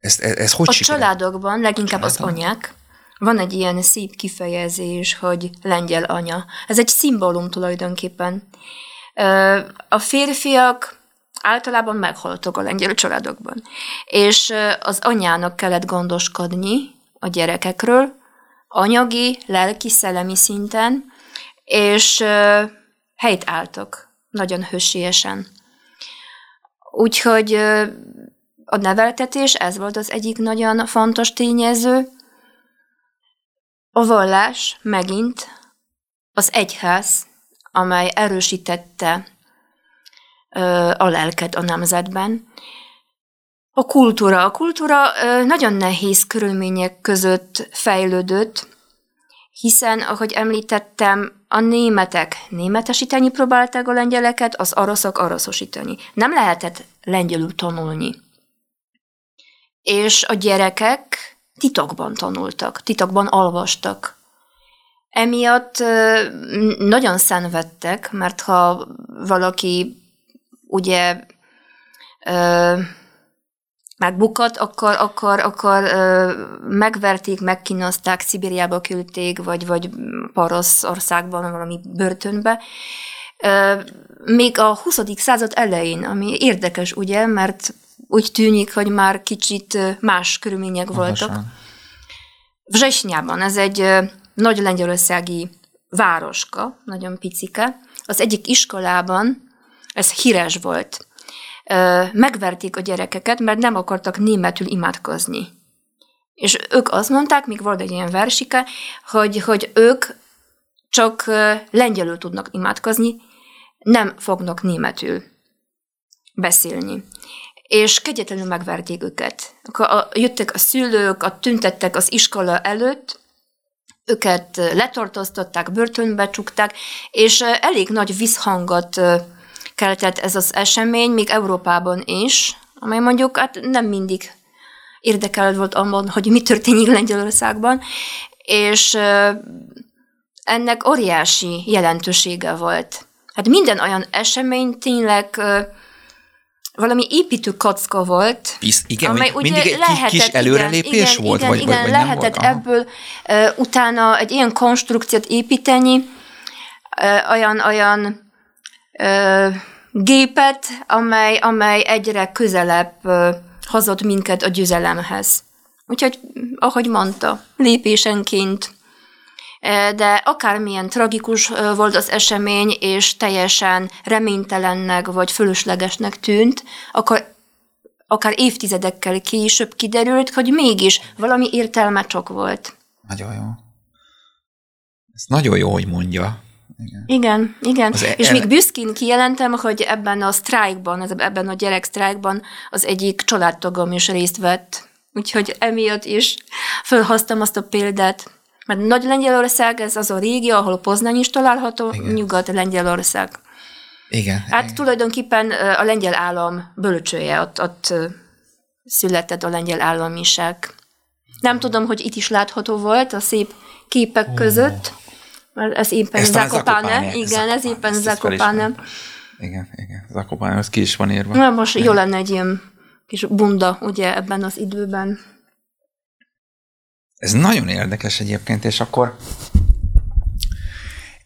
ez, ez, ez hogy A sikerül? családokban, leginkább az anyák, van egy ilyen szép kifejezés, hogy lengyel anya. Ez egy szimbólum tulajdonképpen. A férfiak általában meghaltak a lengyel családokban. És az anyának kellett gondoskodni a gyerekekről, anyagi, lelki, szellemi szinten, és helyt álltak nagyon hősiesen. Úgyhogy a neveltetés, ez volt az egyik nagyon fontos tényező. A vallás megint az egyház, amely erősítette a lelket a nemzetben. A kultúra. A kultúra nagyon nehéz körülmények között fejlődött, hiszen, ahogy említettem, a németek németesíteni próbálták a lengyeleket, az oroszok oroszosítani. Nem lehetett lengyelül tanulni. És a gyerekek titokban tanultak, titokban olvastak. Emiatt nagyon szenvedtek, mert ha valaki ugye megbukott, akkor, akkor, akkor ö, megverték, megkínozták, Szibériába küldték, vagy, vagy Paroszországban, valami börtönbe. Ö, még a 20. század elején, ami érdekes, ugye, mert úgy tűnik, hogy már kicsit más körülmények voltak. Vzsesnyában, ez egy nagy lengyelországi városka, nagyon picike. Az egyik iskolában ez híres volt. Megverték a gyerekeket, mert nem akartak németül imádkozni. És ők azt mondták, még volt egy ilyen versike, hogy, hogy ők csak lengyelül tudnak imádkozni, nem fognak németül beszélni. És kegyetlenül megverték őket. Jöttek a szülők, a tüntettek az iskola előtt, őket letartóztatták, börtönbe csukták, és elég nagy visszhangot keltett ez az esemény, még Európában is, amely mondjuk hát nem mindig érdekelt volt abban, hogy mi történik Lengyelországban, és ennek óriási jelentősége volt. Hát minden olyan esemény tényleg valami építő kocka volt. Bizt, igen, amely ugye mindig egy lehetett, kis előrelépés igen, volt? Igen, vagy, igen, vagy, lehetett nem volt? ebből uh, utána egy ilyen konstrukciót építeni, uh, olyan, olyan gépet, amely, amely egyre közelebb hozott minket a győzelemhez. Úgyhogy, ahogy mondta, lépésenként de akármilyen tragikus volt az esemény, és teljesen reménytelennek vagy fölöslegesnek tűnt, akkor akár évtizedekkel később kiderült, hogy mégis valami értelme csak volt. Nagyon jó. Ez nagyon jó, hogy mondja. Igen, igen. igen. Az és el... még büszkén kijelentem, hogy ebben a sztrájkban, ebben a gyerek sztrájkban az egyik családtagom is részt vett. Úgyhogy emiatt is felhoztam azt a példát. Mert Nagy Lengyelország, ez az a régió, ahol Poznań is található, Nyugat-Lengyelország. Igen. Hát igen. tulajdonképpen a lengyel állam bölcsője, ott, ott született a lengyel államiság. Nem tudom, hogy itt is látható volt a szép képek oh. között, ez éppen Zakopane. Igen, ez éppen Zakopane. Igen, igen, Zakopane, az ki is van írva. Na, most jó lenne egy ilyen kis bunda, ugye, ebben az időben. Ez nagyon érdekes egyébként, és akkor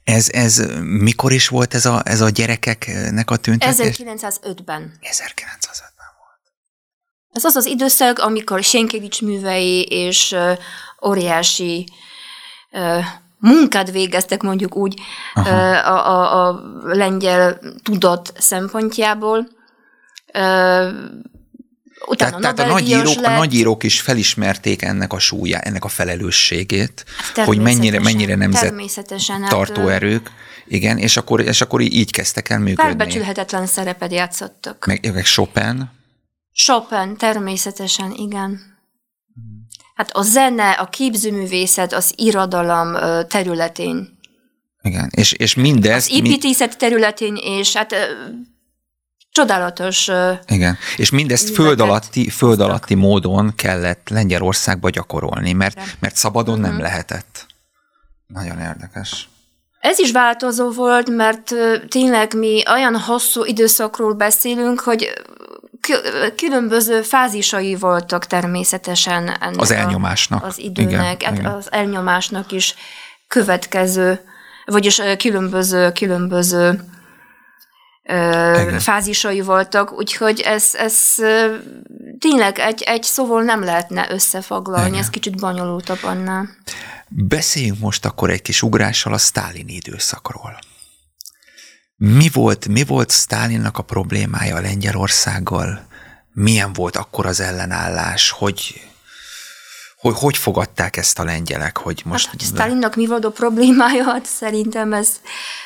ez, ez mikor is volt ez a, ez a gyerekeknek a tüntetés? 1905-ben. 1905-ben volt. Ez az az időszak, amikor Sienkiewicz művei és uh, óriási uh, munkát végeztek mondjuk úgy a, a, a lengyel tudat szempontjából. Utána tehát, tehát a, nagyírók, lett. a nagyírók is felismerték ennek a súlyát, ennek a felelősségét, hogy mennyire, mennyire nemzet hát, tartó erők. Igen, és akkor, és akkor így kezdtek el működni. Felbecsülhetetlen szerepet játszottak. Meg, meg Chopin? Chopin, természetesen, igen. Hát a zene, a képzőművészet, az irodalom területén. Igen, és, és mindez... Az építészet területén, és hát csodálatos. Igen, és mindezt föld alatti, föld alatti módon kellett Lengyelországba gyakorolni, mert, mert szabadon nem mhm. lehetett. Nagyon érdekes. Ez is változó volt, mert tényleg mi olyan hosszú időszakról beszélünk, hogy különböző fázisai voltak természetesen ennek az elnyomásnak. az időnek, igen, hát igen. az elnyomásnak is következő, vagyis különböző, különböző igen. fázisai voltak, úgyhogy ez, ez tényleg egy, egy szóval nem lehetne összefoglalni, Igen. ez kicsit bonyolultabb annál. Beszéljünk most akkor egy kis ugrással a sztálini időszakról. Mi volt, mi volt Sztálinnak a problémája a Lengyelországgal? Milyen volt akkor az ellenállás? Hogy, hogy, hogy fogadták ezt a lengyelek? Hogy most hát, hogy Stalinnak mi volt a problémája? Hát szerintem ez,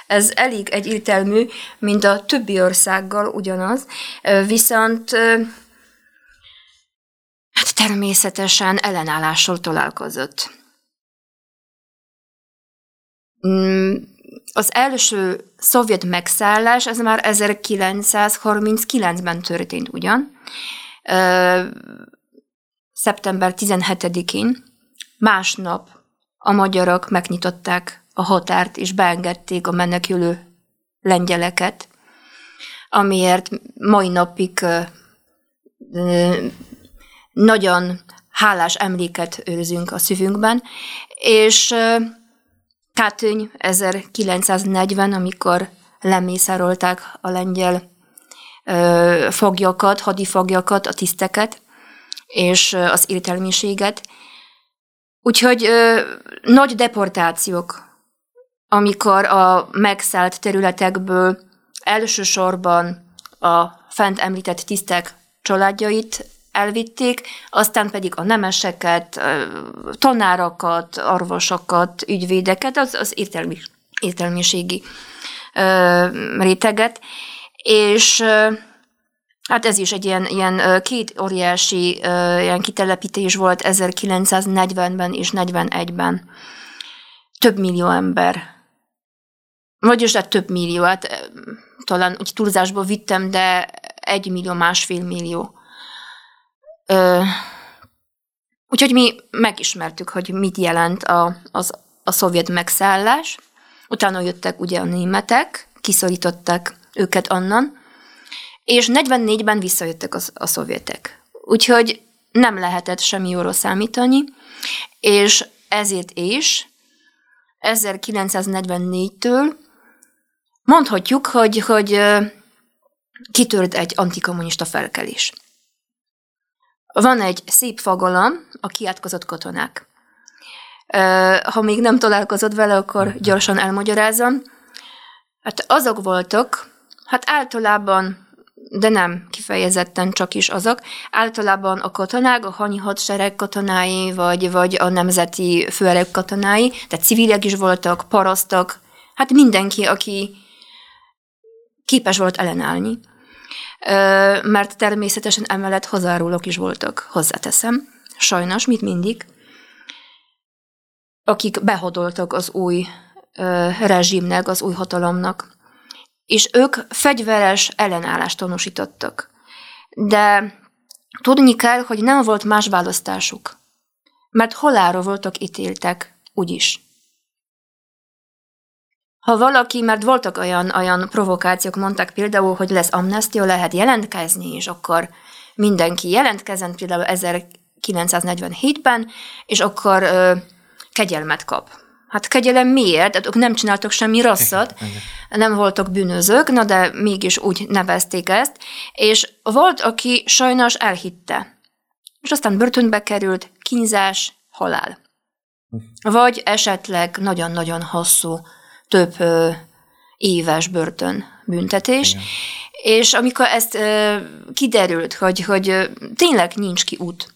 ez elég egyértelmű, mint a többi országgal ugyanaz. Viszont hát természetesen ellenállással találkozott. Az első szovjet megszállás, ez már 1939-ben történt ugyan. Szeptember 17-én, másnap a magyarok megnyitották a határt, és beengedték a menekülő lengyeleket, amiért mai napig nagyon hálás emléket őrzünk a szívünkben, és Kátöny 1940, amikor lemészárolták a lengyel foglyokat, hadifoglyokat, a tiszteket és az értelmiséget. Úgyhogy nagy deportációk, amikor a megszállt területekből elsősorban a fent említett tisztek családjait elvitték, aztán pedig a nemeseket, tanárakat, orvosokat, ügyvédeket, az, az értelmi, értelmiségi réteget, és hát ez is egy ilyen, ilyen két óriási ilyen kitelepítés volt 1940-ben és 41-ben. Több millió ember. Vagyis hát több millió, hát talán úgy túlzásba vittem, de egy millió, másfél millió Ö, úgyhogy mi megismertük, hogy mit jelent a, az, a szovjet megszállás. Utána jöttek ugye a németek, kiszorították őket onnan, és 44-ben visszajöttek a, a szovjetek. Úgyhogy nem lehetett semmi jóra számítani, és ezért is 1944-től mondhatjuk, hogy, hogy kitört egy antikommunista felkelés. Van egy szép fogalom, a kiátkozott katonák. Ha még nem találkozott vele, akkor gyorsan elmagyarázom. Hát azok voltak, hát általában, de nem kifejezetten csak is azok, általában a katonák, a hanyi hadsereg katonái, vagy, vagy a nemzeti főereg katonái, tehát civilek is voltak, parasztok, hát mindenki, aki képes volt ellenállni mert természetesen emellett hozzárulók is voltak, hozzáteszem, sajnos, mit mindig, akik behodoltak az új rezsimnek, az új hatalomnak, és ők fegyveres ellenállást tanúsítottak. De tudni kell, hogy nem volt más választásuk. mert halára voltak ítéltek, úgyis. Ha valaki, mert voltak olyan, olyan provokációk, mondták például, hogy lesz amnestia, lehet jelentkezni, és akkor mindenki jelentkezett, például 1947-ben, és akkor ö, kegyelmet kap. Hát kegyelem miért? Hát ők nem csináltak semmi rosszat, nem voltak bűnözők, na de mégis úgy nevezték ezt, és volt, aki sajnos elhitte. És aztán börtönbe került, kínzás, halál. Vagy esetleg nagyon-nagyon hosszú, több éves börtön büntetés. Igen. És amikor ezt kiderült, hogy, hogy tényleg nincs ki út,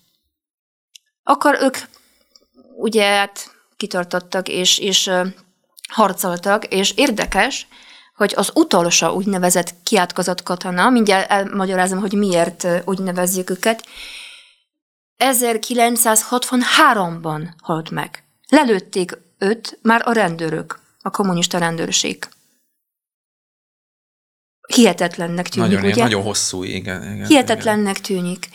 akkor ők ugye hát kitartottak és, és harcoltak, és érdekes, hogy az utolsó úgynevezett kiátkozott katona, mindjárt elmagyarázom, hogy miért úgy nevezzük őket, 1963-ban halt meg. Lelőtték őt már a rendőrök, a kommunista rendőrség. Hihetetlennek tűnik, nagyon, ugye? Nagyon hosszú, igen. igen Hihetetlennek igen. tűnik.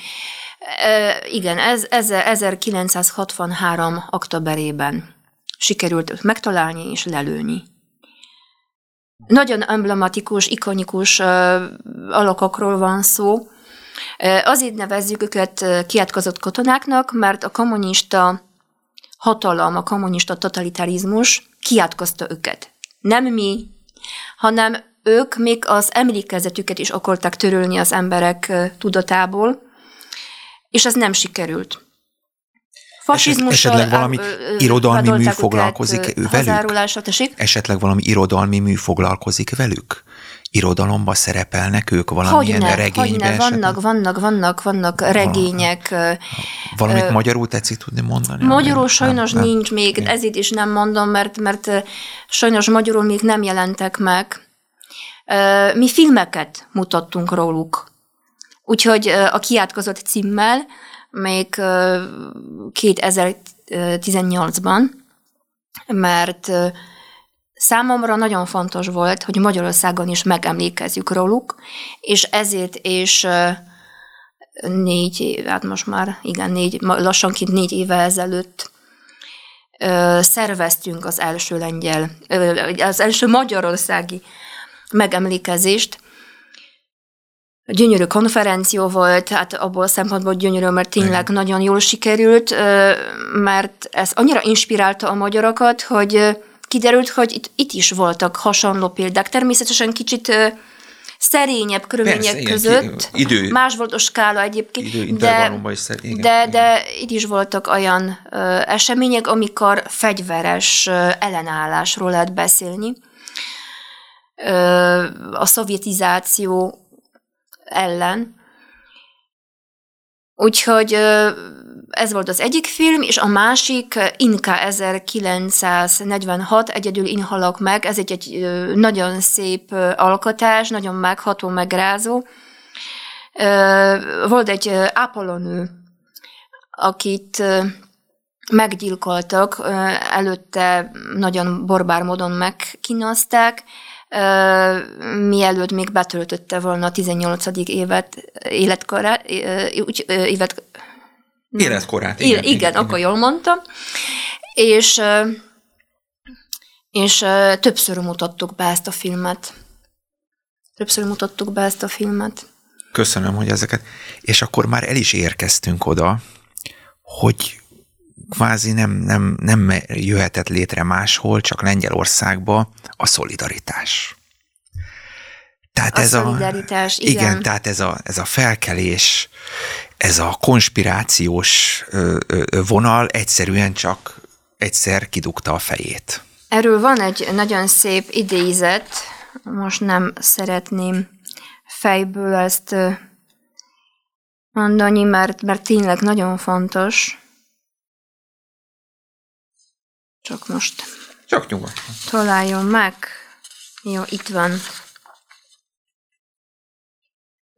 E, igen, ez, ez 1963. októberében sikerült megtalálni és lelőni. Nagyon emblematikus, ikonikus uh, alakokról van szó. Azért nevezzük őket kiátkozott katonáknak, mert a kommunista hatalom, a kommunista totalitarizmus kiátkozta őket. Nem mi, hanem ők még az emlékezetüket is akarták törölni az emberek tudatából, és ez nem sikerült. Fasizmussal esetleg valami irodalmi mű foglalkozik velük? Esetleg valami irodalmi mű foglalkozik velük? Irodalomba szerepelnek ők valamilyen hogyne, regényben? Hogyne, vannak, vannak, vannak, vannak regények. Valamit uh, magyarul tetszik tudni mondani? Magyarul sajnos nem, nincs nem, még, nem. ezért is nem mondom, mert, mert sajnos magyarul még nem jelentek meg. Mi filmeket mutattunk róluk. Úgyhogy a kiátkozott címmel még 2018-ban, mert számomra nagyon fontos volt, hogy Magyarországon is megemlékezzük róluk, és ezért és négy év, hát most már igen, négy, lassanként négy éve ezelőtt szerveztünk az első lengyel, az első magyarországi megemlékezést, gyönyörű konferenció volt, hát abból szempontból gyönyörű, mert tényleg Igen. nagyon jól sikerült, mert ez annyira inspirálta a magyarokat, hogy kiderült, hogy itt, itt is voltak hasonló példák. Természetesen kicsit szerényebb körülmények Persze, között. Ki, idő, más volt a skála egyébként, idő, de, is szer, igen, de, igen. de itt is voltak olyan ö, események, amikor fegyveres ö, ellenállásról lehet beszélni. Ö, a szovjetizáció ellen. Úgyhogy ez volt az egyik film, és a másik Inka 1946, Egyedül én halok meg, ez egy, egy nagyon szép alkotás, nagyon megható, megrázó. Volt egy ápolónő, akit meggyilkoltak, előtte nagyon borbár módon megkínozták, mielőtt még betöltötte volna a 18. évet, életkorát, úgy, évet, életkorát. Igen, igen, igen, akkor jól mondtam. És, és többször mutattuk be ezt a filmet. Többször mutattuk be ezt a filmet. Köszönöm, hogy ezeket. És akkor már el is érkeztünk oda, hogy kvázi nem, nem, nem jöhetett létre máshol, csak Lengyelországba a szolidaritás. Tehát a ez szolidaritás, a, igen. igen. tehát ez a, ez a felkelés, ez a konspirációs vonal egyszerűen csak egyszer kidugta a fejét. Erről van egy nagyon szép idézet, most nem szeretném fejből ezt mondani, mert, mert tényleg nagyon fontos. Csak most. Csak nyugodtan. Találjon meg. Jó, itt van.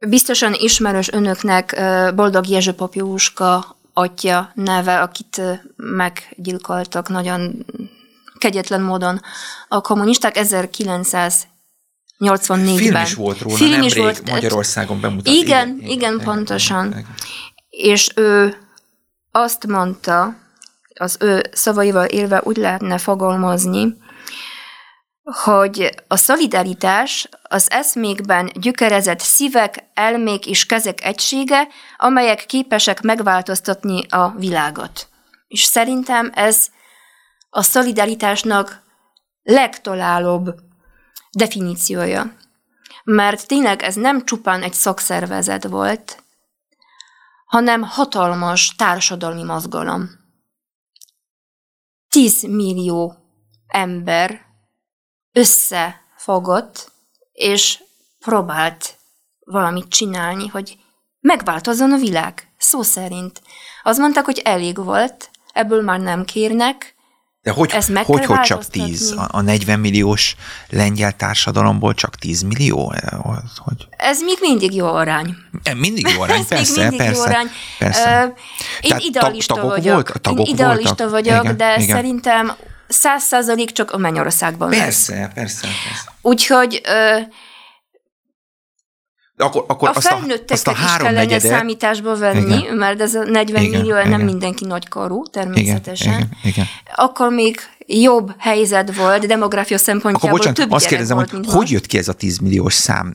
Biztosan ismerős önöknek Boldog Jezső Papjóuska atya neve, akit meggyilkoltak nagyon kegyetlen módon a kommunisták 1984-ben. Film is volt róla, Film is volt, Magyarországon bemutatva. Igen, igen, igen, igen pontosan. Igen. És ő azt mondta, az ő szavaival élve úgy lehetne fogalmazni, hogy a szolidaritás az eszmékben gyökerezett szívek, elmék és kezek egysége, amelyek képesek megváltoztatni a világot. És szerintem ez a szolidaritásnak legtalálóbb definíciója. Mert tényleg ez nem csupán egy szakszervezet volt, hanem hatalmas társadalmi mozgalom. 10 millió ember összefogott, és próbált valamit csinálni, hogy megváltozzon a világ, szó szerint. Azt mondták, hogy elég volt, ebből már nem kérnek, de hogy, Ezt meg hogy, hogy csak 10? A, a 40 milliós lengyel társadalomból csak 10 millió? Hogy? Ez még mindig jó arány. Mindig jó arány, <laughs> persze, mindig persze. Jó arány. persze. Uh, én Tehát idealista vagyok. Volt, tagok én idealista voltak? vagyok, igen, de igen. szerintem száz százalék csak a Mennyországban persze, lesz. Persze, persze. Úgyhogy de akkor, akkor a azt felnőtteket azt a három is kellene negyedet... számításba venni, igen. mert ez a 40 igen, millió igen. nem mindenki nagykorú, természetesen. Igen, igen, igen. Akkor még jobb helyzet volt, demográfia szempontjából Akkor bocsánat, több azt kérdezem, volt, hogy hogy jött ki ez a 10 milliós szám?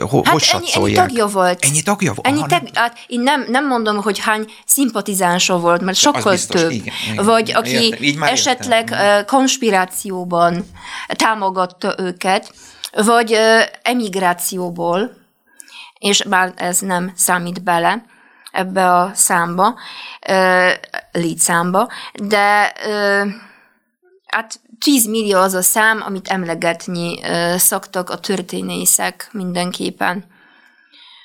Hogy hát ennyi, ennyi tagja volt. Ennyi tagja volt? Ennyi tag, hát én nem, nem mondom, hogy hány szimpatizánsa volt, mert sokkal biztos, több. Igen, igen, vagy aki esetleg értem. konspirációban támogatta őket, vagy emigrációból, és bár ez nem számít bele ebbe a számba, létszámba, de hát 10 millió az a szám, amit emlegetni szoktak a történészek mindenképpen.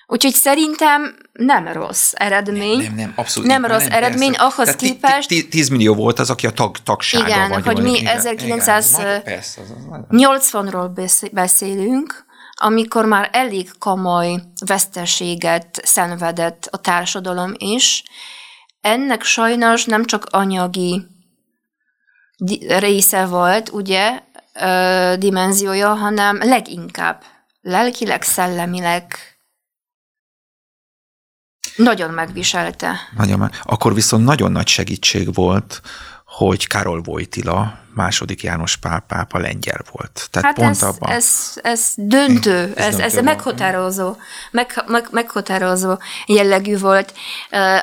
Úgyhogy szerintem nem rossz eredmény. Nem, nem, nem abszolút. Nem rossz nem, eredmény, persze. ahhoz Tehát képest... 10 millió volt az, aki a tag, tagsága igen, vagy. hogy mi 1980-ról beszélünk, amikor már elég komoly veszteséget szenvedett a társadalom is. Ennek sajnos nem csak anyagi része volt, ugye, dimenziója, hanem leginkább lelkileg, szellemileg nagyon megviselte. Nagyon, akkor viszont nagyon nagy segítség volt, hogy Karol Vojtila, második János Pál pápa lengyel volt. Tehát hát pont ez, abban... ez, ez döntő, ez, ez, döntő ez meghatározó, meg, meg, meghatározó jellegű volt.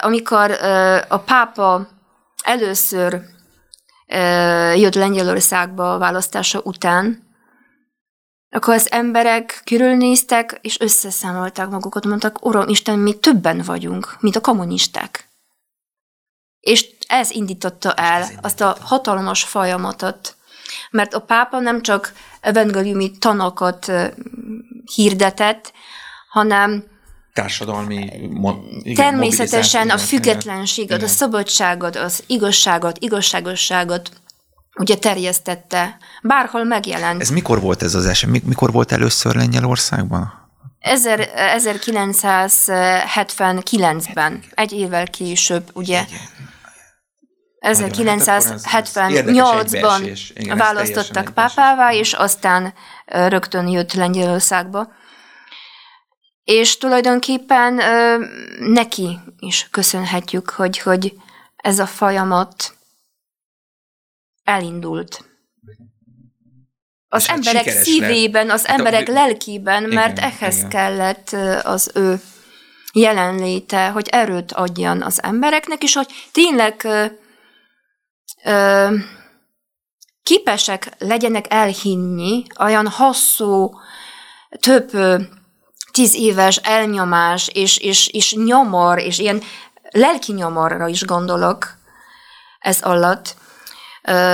Amikor a pápa először jött Lengyelországba a választása után, akkor az emberek körülnéztek, és összeszámolták magukat, mondtak, Uram Isten, mi többen vagyunk, mint a kommunisták. És ez indította el azt a hatalmas folyamatot, mert a pápa nem csak evangéliumi tanokat hirdetett, hanem társadalmi igen, Természetesen a függetlenséget, igen. a szabadságot, az igazságot, igazságosságot ugye terjesztette, bárhol megjelent. Ez mikor volt ez az eset? Mikor volt először Lengyelországban? 1979-ben, egy évvel később, ugye. 1978-ban hát választottak pápává, és aztán rögtön jött Lengyelországba. És tulajdonképpen neki is köszönhetjük, hogy, hogy ez a folyamat elindult. Az hát emberek szívében, lett. az hát emberek a... lelkében, igen, mert ehhez igen. kellett az ő jelenléte, hogy erőt adjan az embereknek, és hogy tényleg ö, ö, képesek legyenek elhinni olyan hosszú, több ö, tíz éves elnyomás, és, és, és nyomor, és ilyen lelki nyomorra is gondolok ez alatt,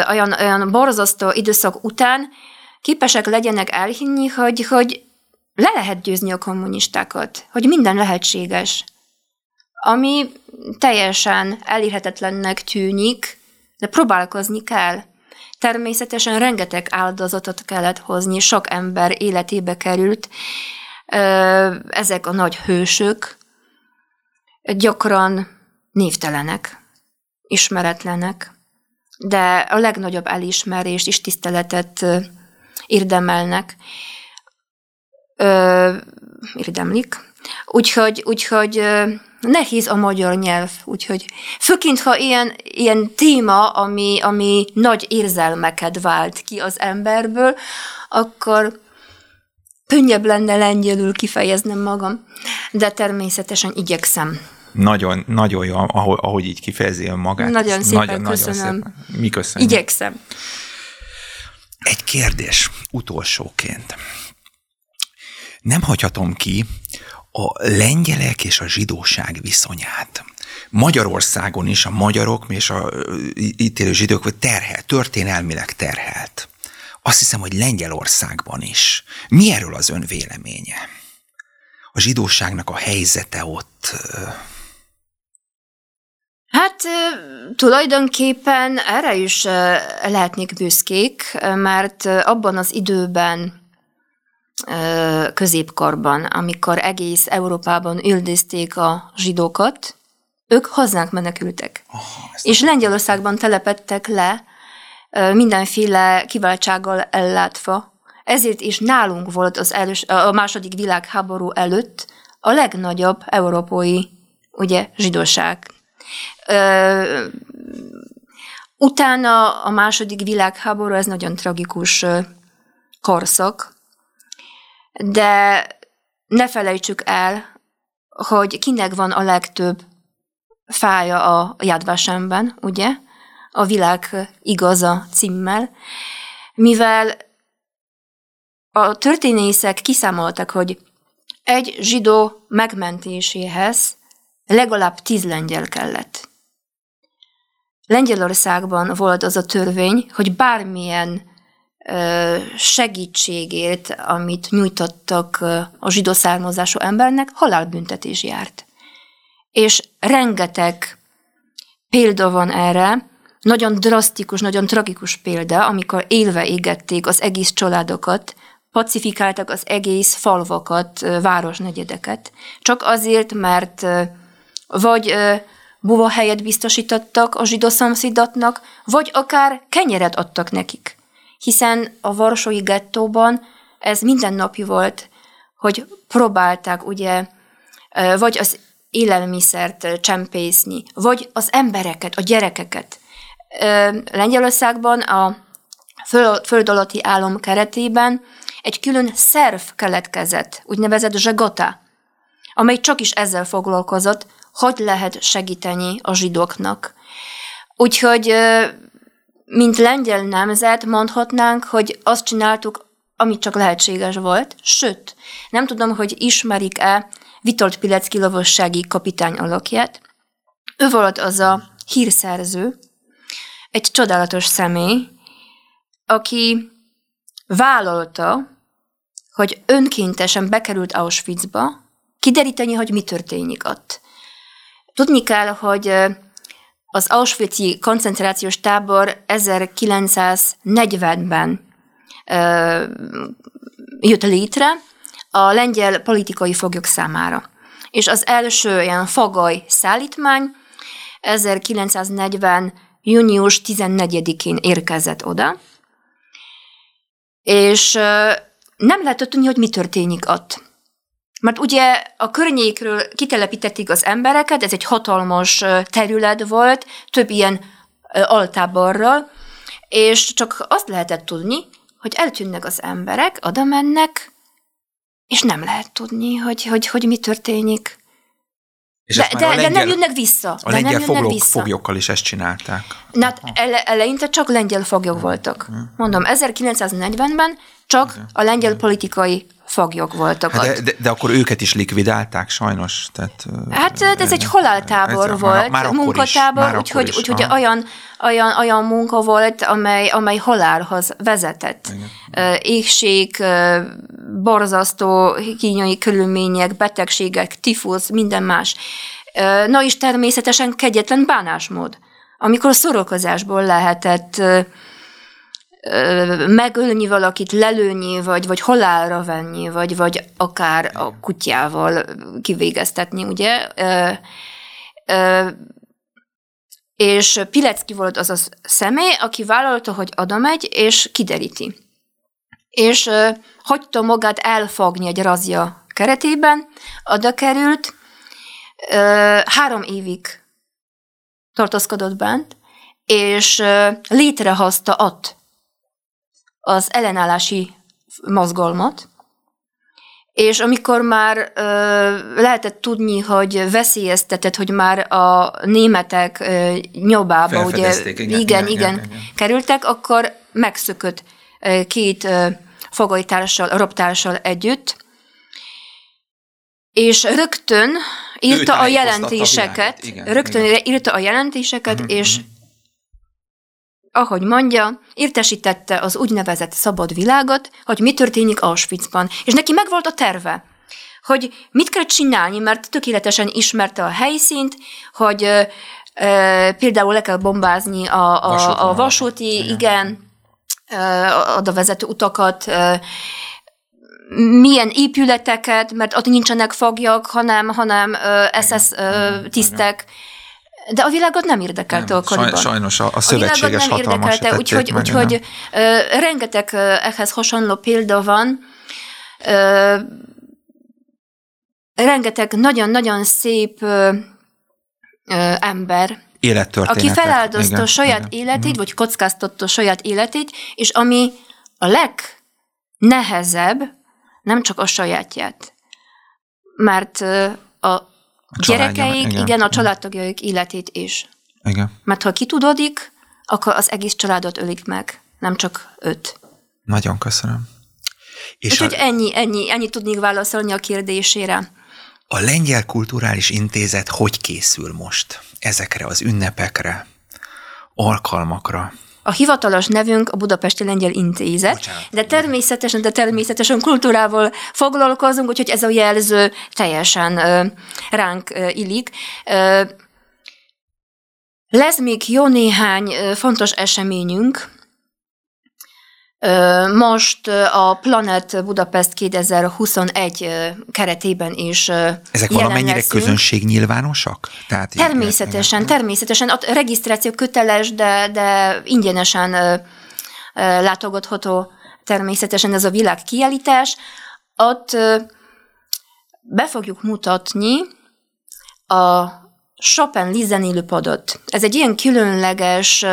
olyan, olyan borzasztó időszak után képesek legyenek elhinni, hogy, hogy le lehet győzni a kommunistákat, hogy minden lehetséges. Ami teljesen elérhetetlennek tűnik, de próbálkozni kell. Természetesen rengeteg áldozatot kellett hozni, sok ember életébe került. Ezek a nagy hősök gyakran névtelenek, ismeretlenek de a legnagyobb elismerést és tiszteletet érdemelnek, érdemlik. Úgyhogy, úgyhogy nehéz a magyar nyelv, úgyhogy főként, ha ilyen, ilyen téma, ami, ami nagy érzelmeket vált ki az emberből, akkor könnyebb lenne lengyelül kifejeznem magam, de természetesen igyekszem. Nagyon, nagyon jó, ahogy, ahogy így kifejezi magát. Nagyon szépen nagyon, köszönöm. Nagyon szépen. Mi köszönjük. Igyekszem. Egy kérdés utolsóként. Nem hagyhatom ki a lengyelek és a zsidóság viszonyát. Magyarországon is a magyarok és a itt élő zsidók terhel, történelmileg terhelt. Azt hiszem, hogy Lengyelországban is. Mi erről az ön véleménye? A zsidóságnak a helyzete ott Hát tulajdonképpen erre is lehetnék büszkék, mert abban az időben, középkorban, amikor egész Európában üldözték a zsidókat, ők hozzánk menekültek. Oh, és Lengyelországban telepettek le, mindenféle kiváltsággal ellátva. Ezért is nálunk volt az elős, a második világháború előtt a legnagyobb európai ugye, zsidóság Ö, utána a második világháború, ez nagyon tragikus korszak, de ne felejtsük el, hogy kinek van a legtöbb fája a Jadvasemben, ugye? A világ igaza címmel, mivel a történészek kiszámoltak, hogy egy zsidó megmentéséhez legalább tíz lengyel kellett. Lengyelországban volt az a törvény, hogy bármilyen segítségért, amit nyújtottak a zsidó származású embernek, halálbüntetés járt. És rengeteg példa van erre, nagyon drasztikus, nagyon tragikus példa, amikor élve égették az egész családokat, pacifikáltak az egész falvakat, városnegyedeket, csak azért, mert vagy helyet biztosítottak a zsidó szomszédatnak, vagy akár kenyeret adtak nekik. Hiszen a Varsói gettóban ez mindennapi volt, hogy próbálták ugye vagy az élelmiszert csempészni, vagy az embereket, a gyerekeket. Lengyelországban a föld alatti állam keretében egy külön szerv keletkezett, úgynevezett zsegota, amely csak is ezzel foglalkozott, hogy lehet segíteni a zsidóknak. Úgyhogy, mint lengyel nemzet mondhatnánk, hogy azt csináltuk, amit csak lehetséges volt, sőt, nem tudom, hogy ismerik-e Vitold Pilecki lovassági kapitány alakját. Ő volt az a hírszerző, egy csodálatos személy, aki vállalta, hogy önkéntesen bekerült Auschwitzba, kideríteni, hogy mi történik ott. Tudni kell, hogy az Auschwitz-i koncentrációs tábor 1940-ben jött létre a lengyel politikai foglyok számára. És az első ilyen fagaj szállítmány 1940. június 14-én érkezett oda, és nem lehetett tudni, hogy mi történik ott. Mert ugye a környékről kitelepítették az embereket, ez egy hatalmas terület volt, több ilyen altáborral, és csak azt lehetett tudni, hogy eltűnnek az emberek, oda mennek, és nem lehet tudni, hogy, hogy, hogy mi történik. És de, de, lengyel, de nem jönnek vissza. A de lengyel nem vissza. foglyokkal is ezt csinálták. Na, hát ele, eleinte csak lengyel foglyok voltak. Mondom, 1940-ben csak a lengyel politikai foglyok voltak hát de, de, de akkor őket is likvidálták sajnos. Tehát, hát ez egy haláltábor ez, volt, már, már munkatábor, úgyhogy, úgyhogy olyan, olyan, olyan munka volt, amely, amely halálhoz vezetett. Igen. Égség, borzasztó kínai körülmények, betegségek, tifusz, minden más. Na és természetesen kegyetlen bánásmód, amikor szorokozásból lehetett megölni valakit, lelőni, vagy, vagy halálra venni, vagy, vagy akár a kutyával kivégeztetni, ugye? És Pilecki volt az a személy, aki vállalta, hogy oda megy, és kideríti. És hagyta magát elfogni egy razia keretében, oda került, három évig tartózkodott bent, és létrehozta ott az ellenállási mozgalmat, és amikor már ö, lehetett tudni, hogy veszélyeztetett, hogy már a németek ö, nyobába, ugye, igen, igen, igen, igen, igen, kerültek, akkor megszökött ö, két ö, fogolytársal, robtársal együtt, és rögtön írta a jelentéseket, a igen, rögtön igen. írta a jelentéseket, uh-huh, és uh-huh ahogy mondja, értesítette az úgynevezett szabad világot, hogy mi történik Auschwitzban. És neki megvolt a terve, hogy mit kell csinálni, mert tökéletesen ismerte a helyszínt, hogy ö, ö, például le kell bombázni a, a, a vasúti, igen, igen ö, oda vezető utakat, ö, milyen épületeket, mert ott nincsenek foglyok, hanem, hanem SS tisztek. Igen de a világot nem érdekelte nem, akkoriban. Sajnos a, a szövetséges a nem érdekelte, úgyhogy, meg, úgyhogy uh, rengeteg ehhez hasonló példa van. Uh, rengeteg nagyon-nagyon szép uh, uh, ember, aki feláldozta igen, a saját igen. életét, mm. vagy kockáztatta saját életét, és ami a legnehezebb, nem csak a sajátját, mert a Gyerekeik, igen. igen, a családtagjaik életét is. Igen. Mert ha kitudódik, akkor az egész családot ölik meg, nem csak öt. Nagyon köszönöm. És Úgyhogy a... ennyi, ennyi, ennyi tudnék válaszolni a kérdésére. A Lengyel Kulturális Intézet hogy készül most ezekre az ünnepekre, alkalmakra? A hivatalos nevünk a Budapesti Lengyel Intézet, Bocsánat. de természetesen, de természetesen kultúrával foglalkozunk, úgyhogy ez a jelző teljesen ránk illik. Lesz még jó néhány fontos eseményünk, most a Planet Budapest 2021 keretében is Ezek valamennyire leszünk. közönség nyilvánosak? Tehát természetesen, így, természetesen. A regisztráció köteles, de, de ingyenesen látogatható természetesen ez a világ kiállítás. Ott be fogjuk mutatni a Chopin lizenélőpadot. Ez egy ilyen különleges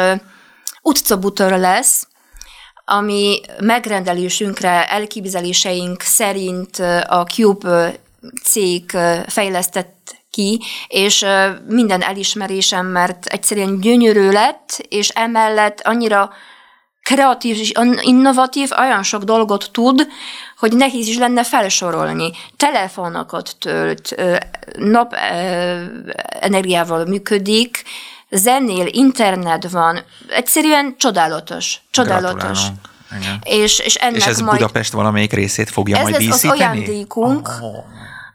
utcabutor lesz, ami megrendelésünkre, elképzeléseink szerint a Cube cég fejlesztett ki, és minden elismerésem, mert egyszerűen gyönyörű lett, és emellett annyira kreatív és innovatív, olyan sok dolgot tud, hogy nehéz is lenne felsorolni. Telefonokat tölt, nap energiával működik, zenél, internet van, egyszerűen csodálatos, csodálatos. És, és, ennek és ez majd, Budapest valamelyik részét fogja ez majd lesz díszíteni? az ajándékunk, oh.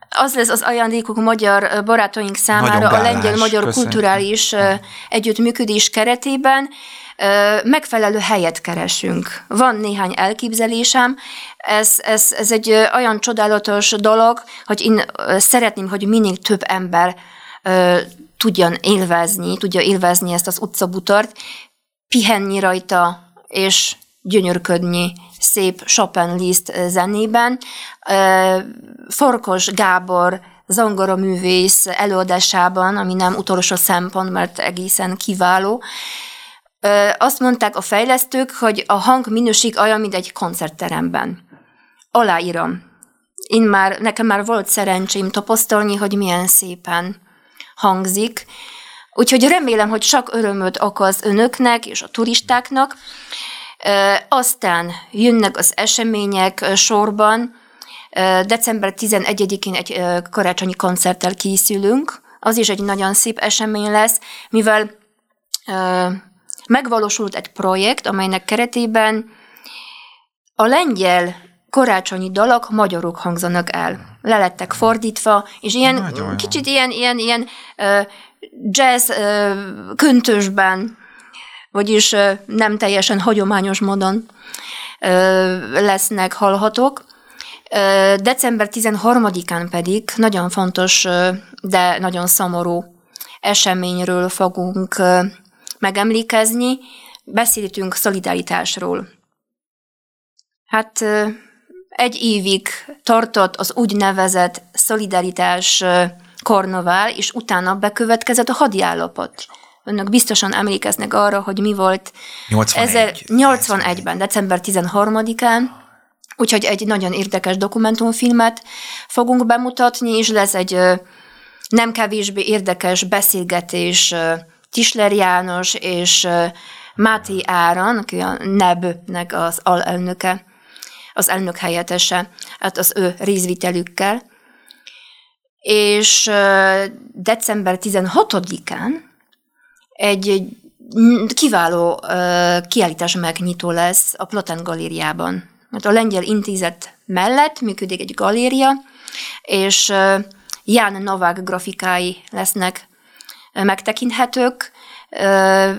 az lesz az ajándékunk magyar barátaink számára a lengyel-magyar kulturális uh, együttműködés keretében. Megfelelő helyet keresünk. Van néhány elképzelésem, ez, ez, ez egy olyan csodálatos dolog, hogy én szeretném, hogy minél több ember tudjan élvezni, tudja élvezni ezt az utcabutart, pihenni rajta, és gyönyörködni szép Chopin Liszt zenében. Forkos Gábor zongora művész előadásában, ami nem utolsó szempont, mert egészen kiváló. Azt mondták a fejlesztők, hogy a hang minőség olyan, mint egy koncertteremben. Aláírom. Én már, nekem már volt szerencsém tapasztalni, hogy milyen szépen hangzik. Úgyhogy remélem, hogy sok örömöt okoz önöknek és a turistáknak. Aztán jönnek az események sorban. December 11-én egy karácsonyi koncerttel készülünk. Az is egy nagyon szép esemény lesz, mivel megvalósult egy projekt, amelynek keretében a lengyel karácsonyi dalok magyarok hangzanak el. Le lettek fordítva, és ilyen Nagyon kicsit ilyen, ilyen, ilyen uh, jazz uh, köntösben, vagyis uh, nem teljesen hagyományos módon uh, lesznek hallhatók. Uh, december 13-án pedig nagyon fontos, uh, de nagyon szomorú eseményről fogunk uh, megemlékezni. Beszéltünk szolidaritásról. Hát egy évig tartott az úgynevezett szolidaritás karnavál, és utána bekövetkezett a hadiállapot. Önök biztosan emlékeznek arra, hogy mi volt 81. 81-ben, december 13-án, úgyhogy egy nagyon érdekes dokumentumfilmet fogunk bemutatni, és lesz egy nem kevésbé érdekes beszélgetés Tisler János és Máté Áran, aki a NEB-nek az alelnöke, az elnök helyettese, hát az ő részvitelükkel. És december 16-án egy kiváló kiállítás megnyitó lesz a Platen galériában. Mert a Lengyel Intézet mellett működik egy galéria, és Jan Novák grafikái lesznek megtekinthetők,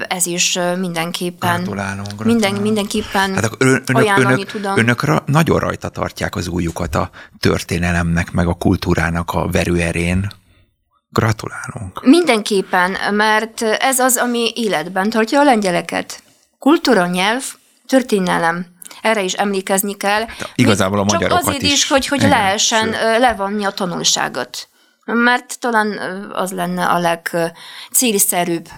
ez is mindenképpen. Gratulálunk, Minden, mindenképpen hát ön, önök, önök, tudom. Önök ra, nagyon rajta tartják az újukat a történelemnek, meg a kultúrának a verőerén. Gratulálunk. Mindenképpen, mert ez az, ami életben tartja a lengyeleket. Kultúra, nyelv, történelem. Erre is emlékezni kell. De igazából a magyarokat Csak azért is. is, hogy, hogy Igen, lehessen sőt. levonni a tanulságot. Mert talán az lenne a legcélszerűbb.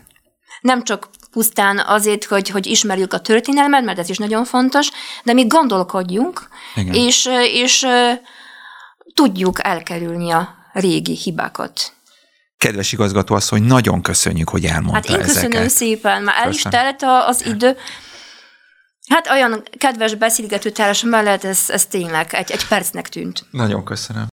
Nem csak pusztán azért, hogy, hogy ismerjük a történelmet, mert ez is nagyon fontos, de mi gondolkodjunk, Igen. és, és tudjuk elkerülni a régi hibákat. Kedves igazgató asszony, nagyon köszönjük, hogy elmondta Hát én köszönöm ezeket. szépen, már el is telt az idő. Hát olyan kedves beszélgető társ mellett ez, ez tényleg egy, egy percnek tűnt. Nagyon köszönöm.